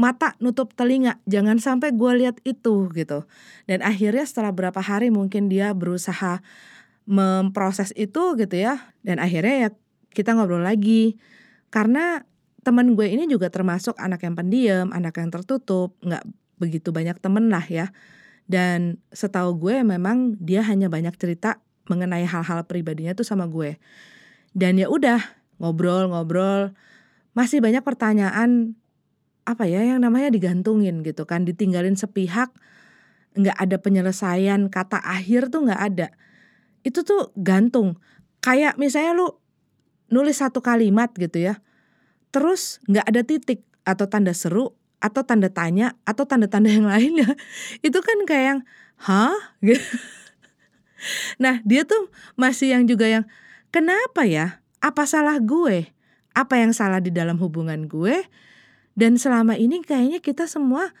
mata nutup telinga jangan sampai gue lihat itu gitu. Dan akhirnya setelah berapa hari mungkin dia berusaha memproses itu gitu ya. Dan akhirnya ya kita ngobrol lagi. Karena teman gue ini juga termasuk anak yang pendiam anak yang tertutup nggak begitu banyak temen lah ya. Dan setahu gue memang dia hanya banyak cerita mengenai hal-hal pribadinya tuh sama gue. Dan ya udah ngobrol-ngobrol masih banyak pertanyaan apa ya yang namanya digantungin gitu kan. Ditinggalin sepihak nggak ada penyelesaian kata akhir tuh nggak ada. Itu tuh gantung. Kayak misalnya lu nulis satu kalimat gitu ya terus nggak ada titik atau tanda seru atau tanda tanya atau tanda-tanda yang lainnya. Itu kan kayak yang hah? Gitu Nah dia tuh masih yang juga yang kenapa ya? Apa salah gue? Apa yang salah di dalam hubungan gue? Dan selama ini kayaknya kita semua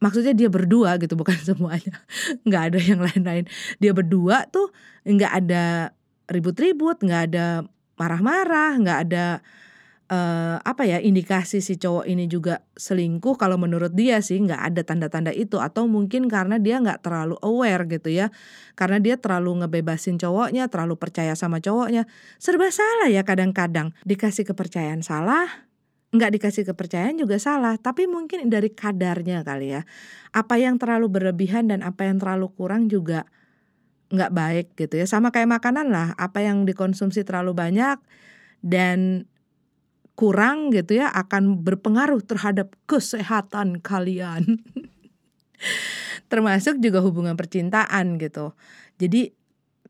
maksudnya dia berdua gitu bukan semuanya nggak ada yang lain-lain dia berdua tuh nggak ada ribut-ribut nggak ada marah-marah nggak ada uh, apa ya indikasi si cowok ini juga selingkuh kalau menurut dia sih nggak ada tanda-tanda itu. Atau mungkin karena dia nggak terlalu aware gitu ya. Karena dia terlalu ngebebasin cowoknya terlalu percaya sama cowoknya. Serba salah ya kadang-kadang. Dikasih kepercayaan salah nggak dikasih kepercayaan juga salah. Tapi mungkin dari kadarnya kali ya. Apa yang terlalu berlebihan dan apa yang terlalu kurang juga nggak baik gitu ya. Sama kayak makanan lah. Apa yang dikonsumsi terlalu banyak dan kurang gitu ya akan berpengaruh terhadap kesehatan kalian termasuk juga hubungan percintaan gitu jadi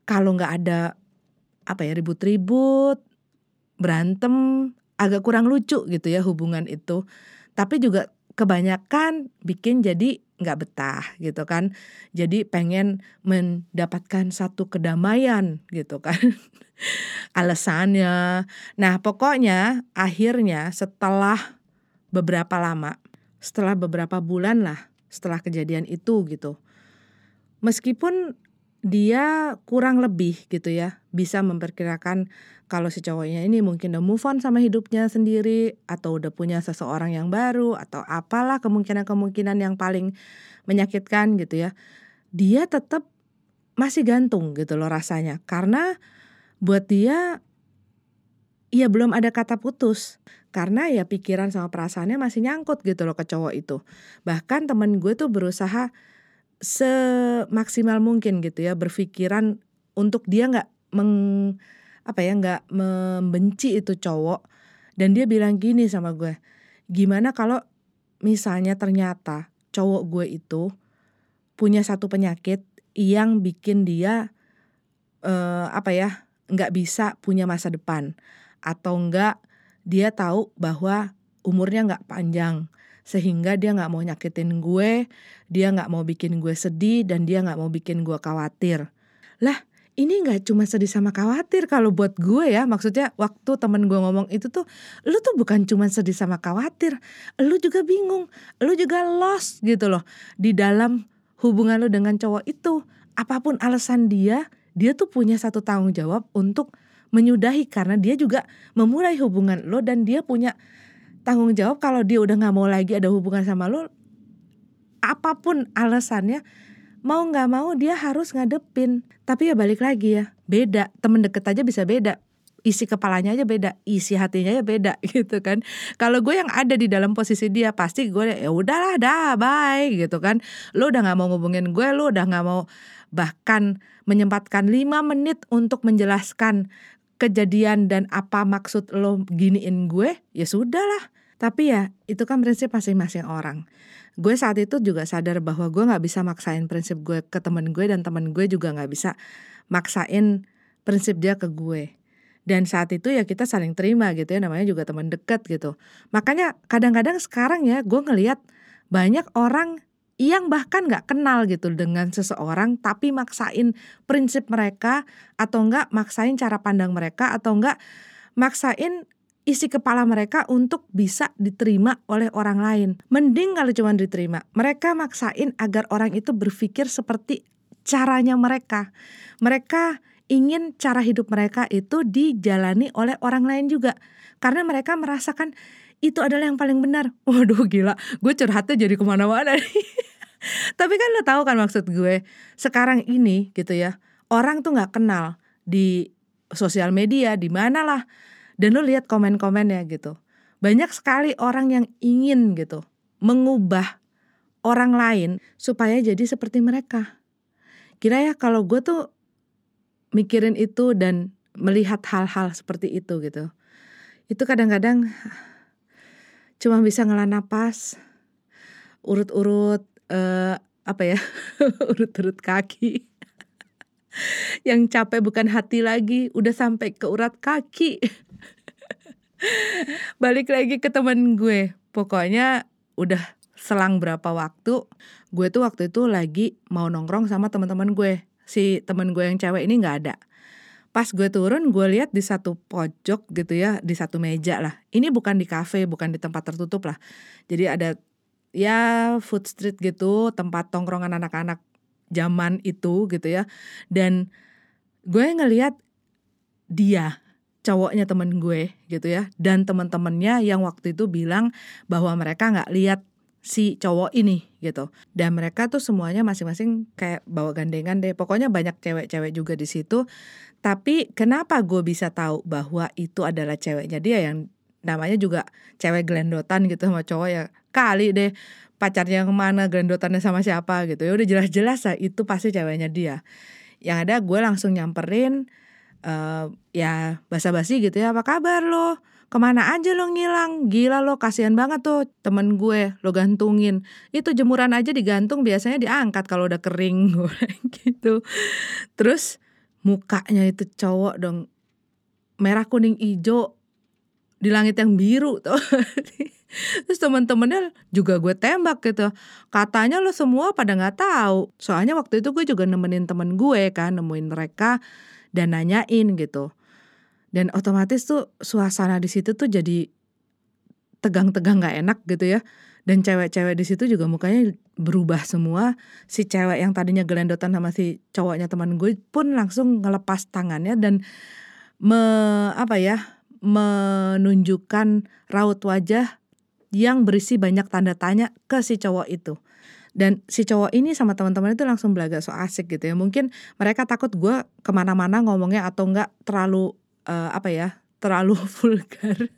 kalau nggak ada apa ya ribut-ribut berantem agak kurang lucu gitu ya hubungan itu. Tapi juga kebanyakan bikin jadi nggak betah gitu kan. Jadi pengen mendapatkan satu kedamaian gitu kan. Alasannya. Nah pokoknya akhirnya setelah beberapa lama, setelah beberapa bulan lah setelah kejadian itu gitu. Meskipun dia kurang lebih gitu ya bisa memperkirakan kalau si cowoknya ini mungkin udah move on sama hidupnya sendiri atau udah punya seseorang yang baru atau apalah kemungkinan-kemungkinan yang paling menyakitkan gitu ya. Dia tetap masih gantung gitu loh rasanya karena buat dia ya belum ada kata putus karena ya pikiran sama perasaannya masih nyangkut gitu loh ke cowok itu. Bahkan temen gue tuh berusaha semaksimal mungkin gitu ya berpikiran untuk dia nggak meng apa ya nggak membenci itu cowok. Dan dia bilang gini sama gue gimana kalau misalnya ternyata cowok gue itu punya satu penyakit yang bikin dia uh, apa ya nggak bisa punya masa depan? Atau enggak dia tahu bahwa umurnya nggak panjang sehingga dia nggak mau nyakitin gue, dia nggak mau bikin gue sedih dan dia nggak mau bikin gue khawatir. Lah ini nggak cuma sedih sama khawatir kalau buat gue ya maksudnya waktu temen gue ngomong itu tuh lu tuh bukan cuma sedih sama khawatir lu juga bingung lu juga lost gitu loh di dalam hubungan lu dengan cowok itu apa pun alasan dia dia tuh punya satu tanggung jawab untuk menyudahi karena dia juga memulai hubungan lo dan dia punya tanggung jawab kalau dia udah nggak mau lagi ada hubungan sama lo apa pun alasannya mau nggak mau dia harus ngadepin tapi ya balik lagi ya beda temen deket aja bisa beda isi kepalanya aja beda, isi hatinya aja beda gitu kan. Kalau gue yang ada di dalam posisi dia pasti gue ya udahlah dah bye gitu kan. Lo udah nggak mau ngubungin gue, lo udah nggak mau bahkan menyempatkan lima menit untuk menjelaskan kejadian dan apa maksud lo giniin gue, ya sudahlah. Tapi ya itu kan prinsip masing-masing orang. Gue saat itu juga sadar bahwa gue nggak bisa maksain prinsip gue ke temen gue dan temen gue juga nggak bisa maksain prinsip dia ke gue. Dan saat itu ya kita saling terima gitu ya namanya juga teman dekat gitu. Makanya kadang-kadang sekarang ya gue ngelihat banyak orang yang bahkan nggak kenal gitu dengan seseorang tapi maksain prinsip mereka atau enggak maksain cara pandang mereka atau enggak maksain isi kepala mereka untuk bisa diterima oleh orang lain. Mending kalau cuma diterima. Mereka maksain agar orang itu berpikir seperti caranya mereka. Mereka ingin cara hidup mereka itu dijalani oleh orang lain juga. Karena mereka merasakan itu adalah yang paling benar. Waduh gila, gue curhatnya jadi ke mana-mana nih. Tapi kan lo tahu kan maksud gue, sekarang ini gitu ya, orang tuh nggak kenal di sosial media, di mana lah dan lu lihat komen-komennya gitu. Banyak sekali orang yang ingin gitu mengubah orang lain supaya jadi seperti mereka. Kira ya kalau gue tuh mikirin itu dan melihat hal-hal seperti itu gitu. Itu kadang-kadang cuma bisa ngelah napas urut-urut uh, apa ya urut-urut kaki yang capek bukan hati lagi udah sampai ke urat kaki. Balik lagi ke temen gue. Pokoknya udah selang berapa waktu gue tuh waktu itu lagi mau nongkrong sama teman-teman gue. Si temen gue yang cewek ini nggak ada. Pas gue turun gue lihat di satu pojok gitu ya di satu meja lah. Ini bukan di kafe bukan di tempat tertutup lah. Jadi ada ya food street gitu tempat tongkrongan anak-anak zaman itu gitu ya. Dan gue ngelihat dia cowoknya temen gue gitu ya. Dan teman-temannya yang waktu itu bilang bahwa mereka nggak lihat si cowok ini gitu. Dan mereka tuh semuanya masing-masing kayak bawa gandengan deh. Pokoknya banyak cewek-cewek juga di situ. Tapi kenapa gue bisa tahu bahwa itu adalah ceweknya dia yang namanya juga cewek gelendotan gitu sama cowok ya? Kali deh pacarnya ke mana gelendotannya sama siapa gitu. Ya udah jelas-jelas lah itu pasti ceweknya dia. Yang ada gue langsung nyamperin uh, ya basa-basi gitu ya apa kabar lo? Ke mana aja lo ngilang? Gila lo kasihan banget tuh temen gue lo gantungin. Itu jemuran aja digantung biasanya diangkat kalau udah kering gitu. Terus mukanya itu cowok dong merah kuning hijau di langit yang biru tuh. Terus temen-temennya juga gue tembak gitu. Katanya lo semua pada nggak tahu. Soalnya waktu itu gue juga nemenin temen gue kan nemuin mereka dan nanyain gitu. Dan otomatis tuh suasana di situ tuh jadi tegang-tegang nggak enak gitu ya. Dan cewek-cewek di situ juga mukanya berubah semua. Si cewek yang tadinya gelendotan sama si cowoknya teman gue pun langsung ngelepas tangannya dan me apa ya menunjukkan raut wajah yang berisi banyak tanda tanya ke si cowok itu. Dan si cowok ini sama teman-teman itu langsung belaga so asik gitu ya. Mungkin mereka takut gue ke mana-mana ngomongnya atau enggak terlalu uh, apa ya terlalu vulgar.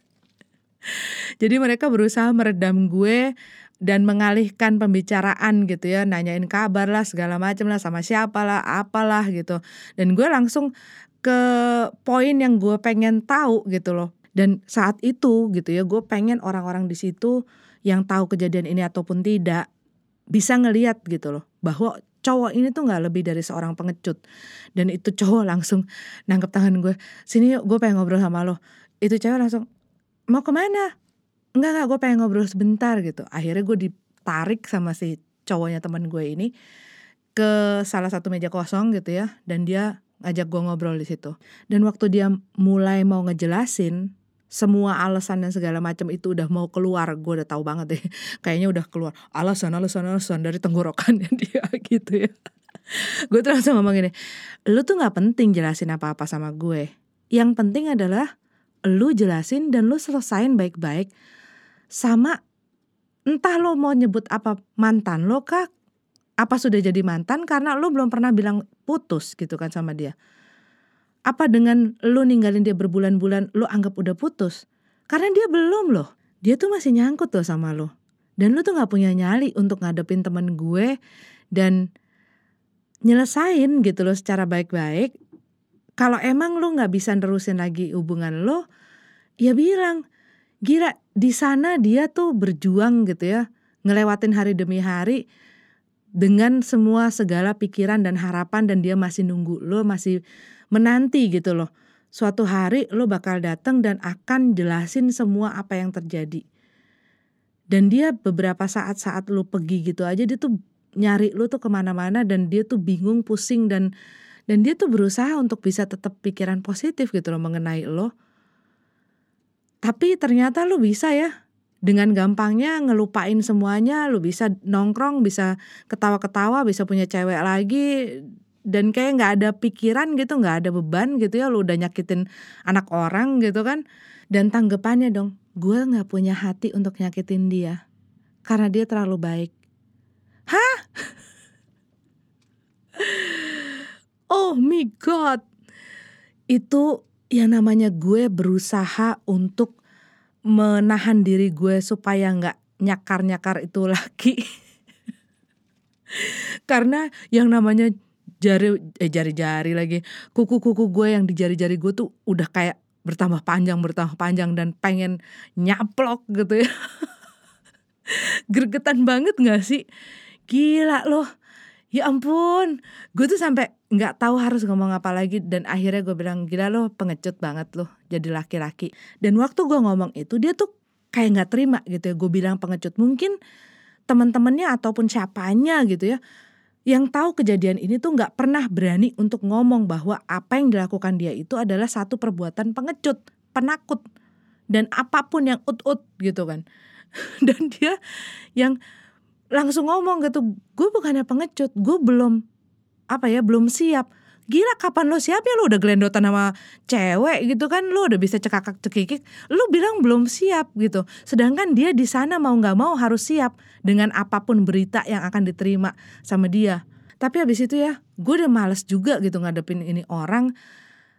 Jadi mereka berusaha meredam gue dan mengalihkan pembicaraan gitu ya. Nanyain kabar lah segala macam lah sama siapa lah apalah gitu. Dan gue langsung ke poin yang gue pengen tahu gitu loh. Dan saat itu gitu ya gue pengen orang-orang di situ yang tahu kejadian ini ataupun tidak bisa ngeliat gitu loh bahwa cowok ini tuh nggak lebih dari seorang pengecut. Dan itu cowok langsung nangkep tangan gue sini yuk gue pengen ngobrol sama lo. Itu cewek langsung mau ke mana? Enggak enggak gue pengen ngobrol sebentar gitu. Akhirnya gue ditarik sama si cowoknya teman gue ini ke salah satu meja kosong gitu ya dan dia ngajak gue ngobrol di situ. Dan waktu dia mulai mau ngejelasin semua alasan dan segala macam itu udah mau keluar. Gue udah tahu banget deh. Kayaknya udah keluar. Alasan alasan alasan dari tenggorokannya dia gitu ya. Gue terus ngomong gini lu tuh nggak penting jelasin apa apa sama gue. Yang penting adalah lu jelasin dan lu selesain baik-baik. Sama entah lo mau nyebut apa mantan lo kah apa sudah jadi mantan karena lo belum pernah bilang putus gitu kan sama dia apa dengan lu ninggalin dia berbulan-bulan lu anggap udah putus? Karena dia belum loh. Dia tuh masih nyangkut tuh sama lu. Dan lu tuh gak punya nyali untuk ngadepin temen gue dan nyelesain gitu loh secara baik-baik. Kalau emang lu gak bisa nerusin lagi hubungan lo, ya bilang, gila di sana dia tuh berjuang gitu ya, ngelewatin hari demi hari dengan semua segala pikiran dan harapan dan dia masih nunggu lo masih menanti gitu loh. Suatu hari lo bakal datang dan akan jelasin semua apa yang terjadi. Dan dia beberapa saat-saat lo pergi gitu aja dia tuh nyari lo tuh ke mana-mana dan dia tuh bingung, pusing dan dan dia tuh berusaha untuk bisa tetap pikiran positif gitu loh mengenai lo. Tapi ternyata lo bisa ya dengan gampangnya ngelupain semuanya, lo bisa nongkrong, bisa ketawa-ketawa, bisa punya cewek lagi. Dan kayak nggak ada pikiran gitu nggak ada beban gitu ya lu udah nyakitin anak orang gitu kan. Dan tanggapannya dong gue nggak punya hati untuk nyakitin dia karena dia terlalu baik. Hah? Oh my god. Itu yang namanya gue berusaha untuk menahan diri gue supaya nggak nyakar-nyakar itu lagi. Karena yang namanya jari eh jari-jari lagi kuku-kuku gue yang di jari-jari gue tuh udah kayak bertambah panjang bertambah panjang dan pengen nyaplok gitu ya. Gregetan banget gak sih? Gila loh ya ampun. Gue tuh sampai nggak tahu harus ngomong apa lagi dan akhirnya gue bilang gila loh pengecut banget loh jadi laki-laki. Dan waktu gue ngomong itu dia tuh kayak nggak terima gitu ya. Gue bilang pengecut mungkin teman-temannya ataupun siapanya gitu ya yang tahu kejadian ini tuh nggak pernah berani untuk ngomong bahwa apa yang dilakukan dia itu adalah satu perbuatan pengecut, penakut, dan apa pun yang ut-ut gitu kan. Dan dia yang langsung ngomong gitu, gue bukannya pengecut, gue belum apa ya belum siap. Gila kapan lo siap ya? Lo udah gelendotan sama cewek gitu kan? Lo udah bisa cekakak cekikik lo bilang belum siap gitu. Sedangkan dia di sana mau nggak mau harus siap dengan apa pun berita yang akan diterima sama dia. Tapi habis itu ya gue udah males juga gitu ngadepin ini orang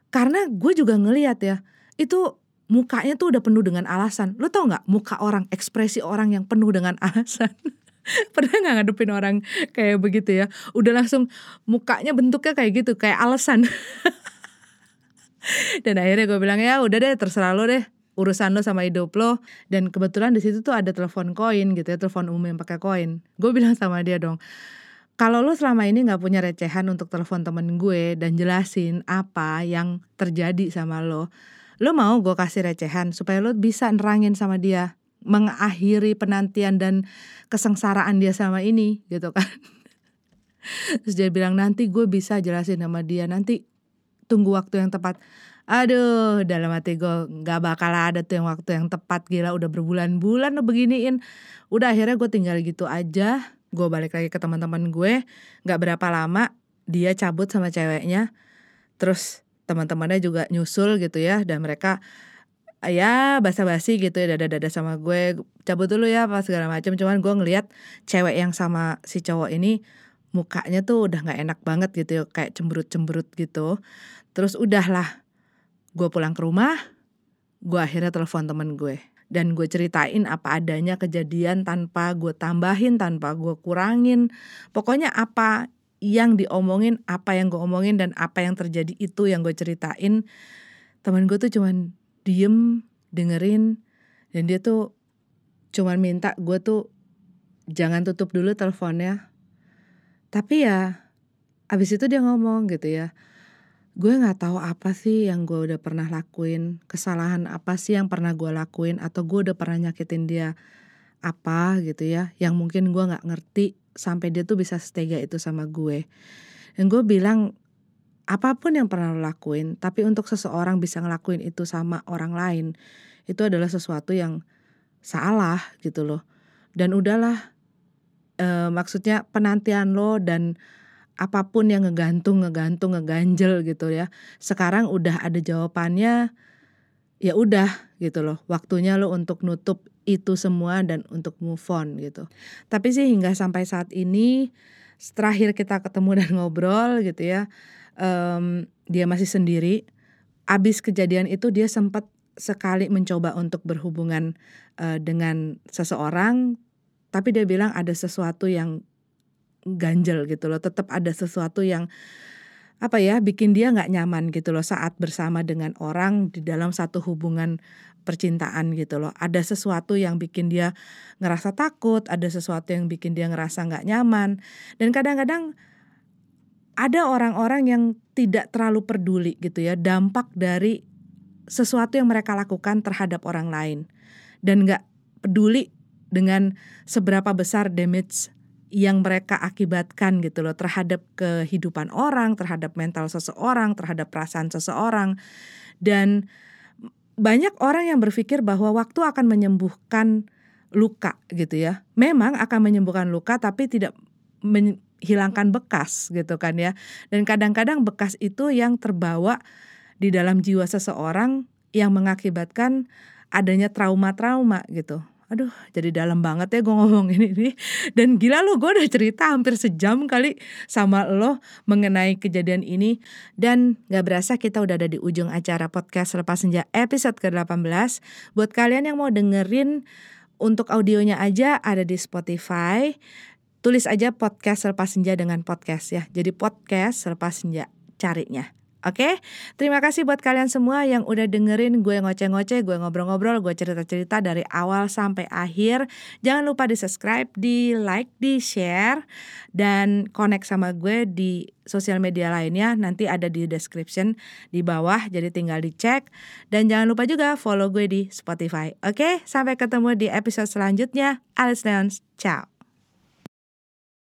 karena gue juga ngeliat ya itu mukanya tuh udah penuh dengan alasan. Lo tau nggak muka orang ekspresi orang yang penuh dengan alasan pernah nggak ngadepin orang kayak begitu ya? Udah langsung mukanya bentuknya kayak gitu kayak alasan. Dan akhirnya gue bilang ya udah deh terserah lo deh urusan lo sama hidup lo. Dan kebetulan di situ tuh ada telepon koin gitu ya telepon umum yang pakai koin. Gue bilang sama dia dong kalau lo selama ini nggak punya recehan untuk telepon temen gue dan jelasin apa yang terjadi sama lo lo mau gue kasih recehan supaya lo bisa nerangin sama dia mengakhiri penantian dan kesengsaraan dia sama ini gitu kan. Terus dia bilang nanti gue bisa jelasin sama dia nanti tunggu waktu yang tepat. Aduh dalam hati gue nggak bakal ada tuh yang waktu yang tepat gila udah berbulan-bulan lo beginiin. Udah akhirnya gue tinggal gitu aja gue balik lagi ke teman-teman gue nggak berapa lama dia cabut sama ceweknya. Terus teman-temannya juga nyusul gitu ya dan mereka ya basa-basi gitu ya dada-dada sama gue cabut dulu ya pas segala macam cuman gue ngelihat cewek yang sama si cowok ini mukanya tuh udah nggak enak banget gitu ya kayak cemberut-cemberut gitu. Terus udahlah gue pulang ke rumah gue akhirnya telepon temen gue. Dan gue ceritain apa adanya kejadian tanpa gue tambahin tanpa gue kurangin. Pokoknya apa yang diomongin apa yang gue omongin dan apa yang terjadi itu yang gue ceritain temen gue tuh cuman diem dengerin dan dia tuh cuman minta gue tuh jangan tutup dulu teleponnya. Tapi ya abis itu dia ngomong gitu ya gue nggak tahu apa sih yang gue udah pernah lakuin kesalahan apa sih yang pernah gue lakuin atau gue udah pernah nyakitin dia apa gitu ya yang mungkin gue nggak ngerti sampai dia tuh bisa setega itu sama gue. Dan gue bilang apa pun yang pernah lo lakuin, tapi untuk seseorang bisa ngelakuin itu sama orang lain, itu adalah sesuatu yang salah gitu loh. Dan udahlah, e, maksudnya penantian lo dan apa pun yang ngegantung, ngegantung, ngeganjel gitu ya. Sekarang udah ada jawabannya, ya udah gitu loh. Waktunya lo untuk nutup itu semua dan untuk move on gitu. Tapi sih hingga sampai saat ini, terakhir kita ketemu dan ngobrol gitu ya um, dia masih sendiri. Abis kejadian itu dia sempat sekali mencoba untuk berhubungan uh, dengan seseorang, tapi dia bilang ada sesuatu yang ganjel gitu loh. Tetap ada sesuatu yang apa ya bikin dia nggak nyaman gitu loh saat bersama dengan orang di dalam satu hubungan percintaan gitu loh. Ada sesuatu yang bikin dia ngerasa takut, ada sesuatu yang bikin dia ngerasa nggak nyaman. Dan kadang-kadang ada orang-orang yang tidak terlalu peduli gitu ya dampak dari sesuatu yang mereka lakukan terhadap orang lain dan nggak peduli dengan seberapa besar damage yang mereka akibatkan gitu loh terhadap kehidupan orang, terhadap mental seseorang, terhadap perasaan seseorang dan banyak orang yang berpikir bahwa waktu akan menyembuhkan luka gitu ya. Memang akan menyembuhkan luka tapi tidak hilangkan bekas gitu kan ya. Dan kadang-kadang bekas itu yang terbawa di dalam jiwa seseorang yang mengakibatkan adanya trauma-trauma gitu. Aduh, jadi dalam banget ya gue ngomongin ini. Dan gila lo, gue udah cerita hampir sejam kali sama lo mengenai kejadian ini. Dan gak berasa kita udah ada di ujung acara podcast Lepas Senja episode ke-18. Buat kalian yang mau dengerin untuk audionya aja ada di Spotify tulis aja podcast selepas senja dengan podcast ya. Jadi podcast selepas senja carinya. Oke, okay? terima kasih buat kalian semua yang udah dengerin gue ngoceh-ngoceh, gue ngobrol-ngobrol, gue cerita-cerita dari awal sampai akhir. Jangan lupa di subscribe, di like, di share, dan connect sama gue di sosial media lainnya. Nanti ada di description di bawah, jadi tinggal dicek. Dan jangan lupa juga follow gue di Spotify. Oke, okay? sampai ketemu di episode selanjutnya. Alice Leons, ciao.